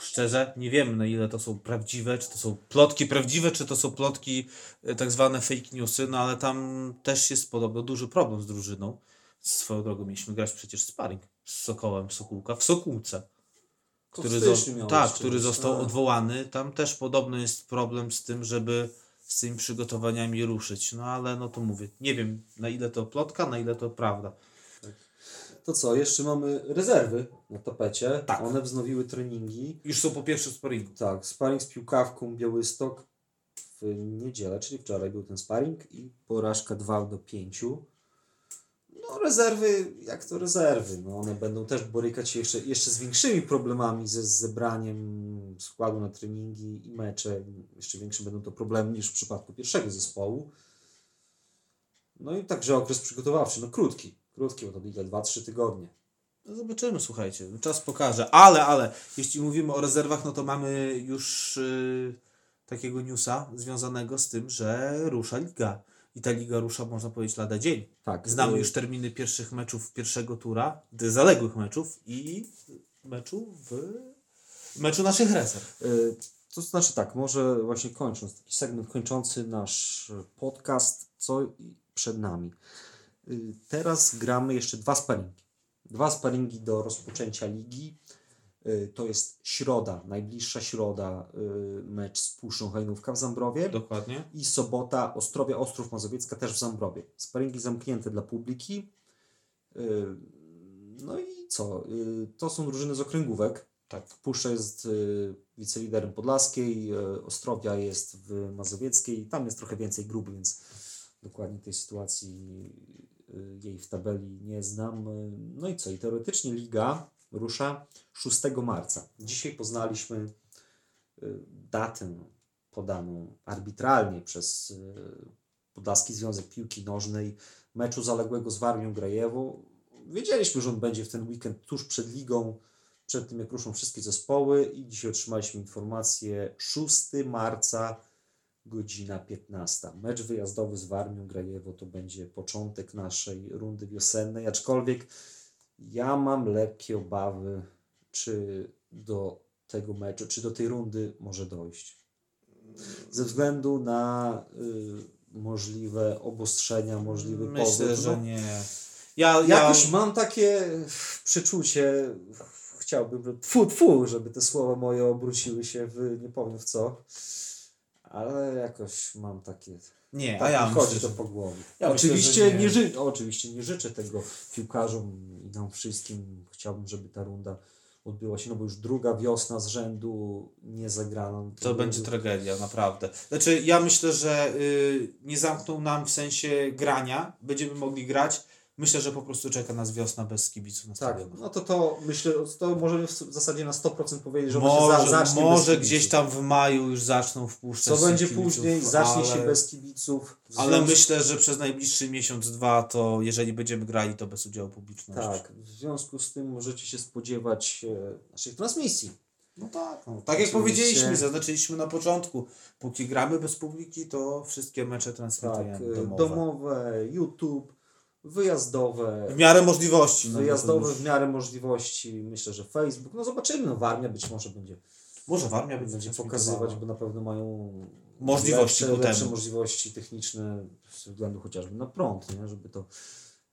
Szczerze, nie wiemy na ile to są prawdziwe, czy to są plotki prawdziwe, czy to są plotki e, tak zwane fake newsy, no ale tam też jest podobno duży problem z drużyną. Swoją drogą mieliśmy grać przecież sparring z Sokołem Sokółka w Sokółce. Który, zo- tak, który został tak. odwołany. Tam też podobno jest problem z tym, żeby z tymi przygotowaniami ruszyć. No ale no to mówię, nie wiem na ile to plotka, na ile to prawda. To co, jeszcze mamy rezerwy na tapecie. Tak. One wznowiły treningi. Już są po pierwszym sparingu. Tak, sparring z piłkawką Białystok w niedzielę, czyli wczoraj był ten sparring i porażka 2 do 5. No rezerwy, jak to rezerwy, no one będą też borykać się jeszcze, jeszcze z większymi problemami ze zebraniem składu na treningi i mecze. Jeszcze większe będą to problemy niż w przypadku pierwszego zespołu. No i także okres przygotowawczy, no krótki, krótki, bo to ile 2-3 tygodnie. No zobaczymy, słuchajcie, czas pokaże. Ale, ale, jeśli mówimy o rezerwach, no to mamy już y, takiego newsa związanego z tym, że rusza liga. I ta liga rusza, można powiedzieć, lada dzień. Tak, Znamy y, już terminy pierwszych meczów pierwszego tura, gdy zaległych meczów i meczu w meczu naszych rezerw. Y, To znaczy tak, może właśnie kończąc, taki segment kończący nasz podcast, co przed nami. Y, Teraz gramy jeszcze dwa sparingi. Dwa sparingi do rozpoczęcia ligi. Y, To jest środa, najbliższa środa, y, mecz z Puszczą Hajnówka w Zambrowie Dokładnie. i sobota Ostrowia Ostrów Mazowiecka też w Zambrowie. Sparingi zamknięte dla publiki. No i co? To są drużyny z okręgówek. Tak. Puszcza jest wiceliderem Podlaskiej, Ostrowia jest w Mazowieckiej. Tam jest trochę więcej grup, więc dokładnie tej sytuacji jej w tabeli nie znam. Y, No i co? I teoretycznie liga rusza 6 marca. Dzisiaj poznaliśmy y, datę podaną arbitralnie przez y, Podlaski Związek Piłki Nożnej meczu zaległego z Warmią Grajewo. Wiedzieliśmy, że on będzie w ten weekend tuż przed ligą, przed tym jak ruszą wszystkie zespoły i dzisiaj otrzymaliśmy informację 6 marca godzina 15. Mecz wyjazdowy z Warmią Grajewo to będzie początek naszej rundy wiosennej, aczkolwiek ja mam lekkie obawy, czy do tego meczu, czy do tej rundy może dojść. Ze względu na y, możliwe obostrzenia, możliwy Myślę, powód. że No, nie. Ja, ja, Jakoś mam takie przeczucie, chciałbym, tfu, tfu, żeby te słowa moje obróciły się w nie powiem w co, ale jakoś mam takie, nie, a tak ja mi chodzi myślę, to po głowie. Ja myślę, oczywiście, że nie. nie. ży, oczywiście nie życzę tego piłkarzom i nam wszystkim. Chciałbym, żeby ta runda odbyła się, no bo już druga wiosna z rzędu nie zagrana. no To będzie tragedia, naprawdę. Znaczy, ja myślę, że y, nie zamkną nam w sensie grania. Będziemy mogli grać. Myślę, że po prostu czeka nas wiosna bez kibiców na Tak, stadionach. no to to myślę, to możemy w zasadzie na 100% powiedzieć, że może może zacznie może gdzieś tam w maju już zaczną wpuszczać Co będzie kibiców, później, zacznie się bez kibiców. Ale związku- myślę, że przez najbliższy miesiąc, dwa, to jeżeli będziemy grali, to bez udziału publiczności. Tak, w związku z tym możecie się spodziewać e, naszych transmisji. No tak. No. Tak jak powiedzieliśmy, zaznaczyliśmy na początku. Póki gramy bez publiki, to wszystkie mecze Tak, transmitujemy e, domowe. domowe, YouTube, wyjazdowe. W miarę możliwości. no, Wyjazdowe w miarę możliwości, myślę, że Facebook. No zobaczymy, no Warmia być może będzie, Może Warmia będzie, będzie pokazywać, bo na pewno mają Możliwości lepsze, lepsze możliwości techniczne ze względu chociażby na prąd, nie? Żeby, to,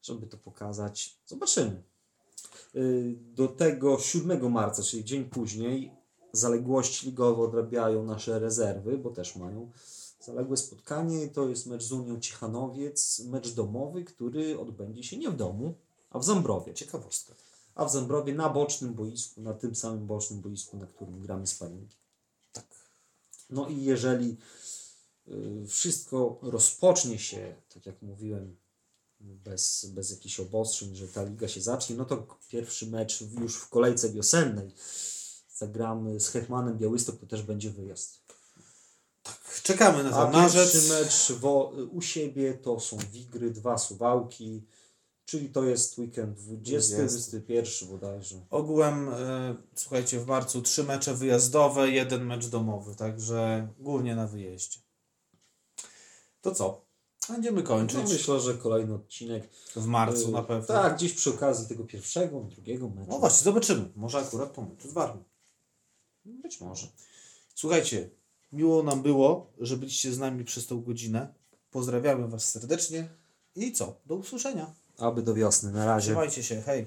żeby to pokazać. Zobaczymy. Y, Do tego 7 marca, czyli dzień później, zaległości ligowe odrabiają nasze rezerwy, bo też mają zaległe spotkanie. To jest mecz z Unią Ciechanowiec, mecz domowy, który odbędzie się nie w domu, a w Zambrowie. Ciekawostka. A w Zambrowie na bocznym boisku, na tym samym bocznym boisku, na którym gramy sparingi. Tak. No i jeżeli y, wszystko rozpocznie się, tak jak mówiłem, bez, bez jakichś obostrzeń, że ta liga się zacznie, no to pierwszy mecz już w kolejce wiosennej zagramy z Hetmanem Białystok, to też będzie wyjazd. Czekamy na A to. Na rzecz. pierwszy mecz wo, u siebie to są Wigry, dwa Suwałki, czyli to jest weekend 20, 21 bodajże. Ogółem, e, słuchajcie, w marcu trzy mecze wyjazdowe, jeden mecz domowy, także głównie na wyjeździe. To co? Będziemy kończyć. No myślę, że kolejny odcinek. w marcu Y, na pewno. Tak, gdzieś przy okazji tego pierwszego, drugiego meczu. No właśnie, zobaczymy. Może akurat po meczu z Warmią. Być może. Słuchajcie, miło nam było, że byliście z nami przez tą godzinę. Pozdrawiamy Was serdecznie i co? Do usłyszenia. Aby do wiosny. Na razie. Trzymajcie się, hej.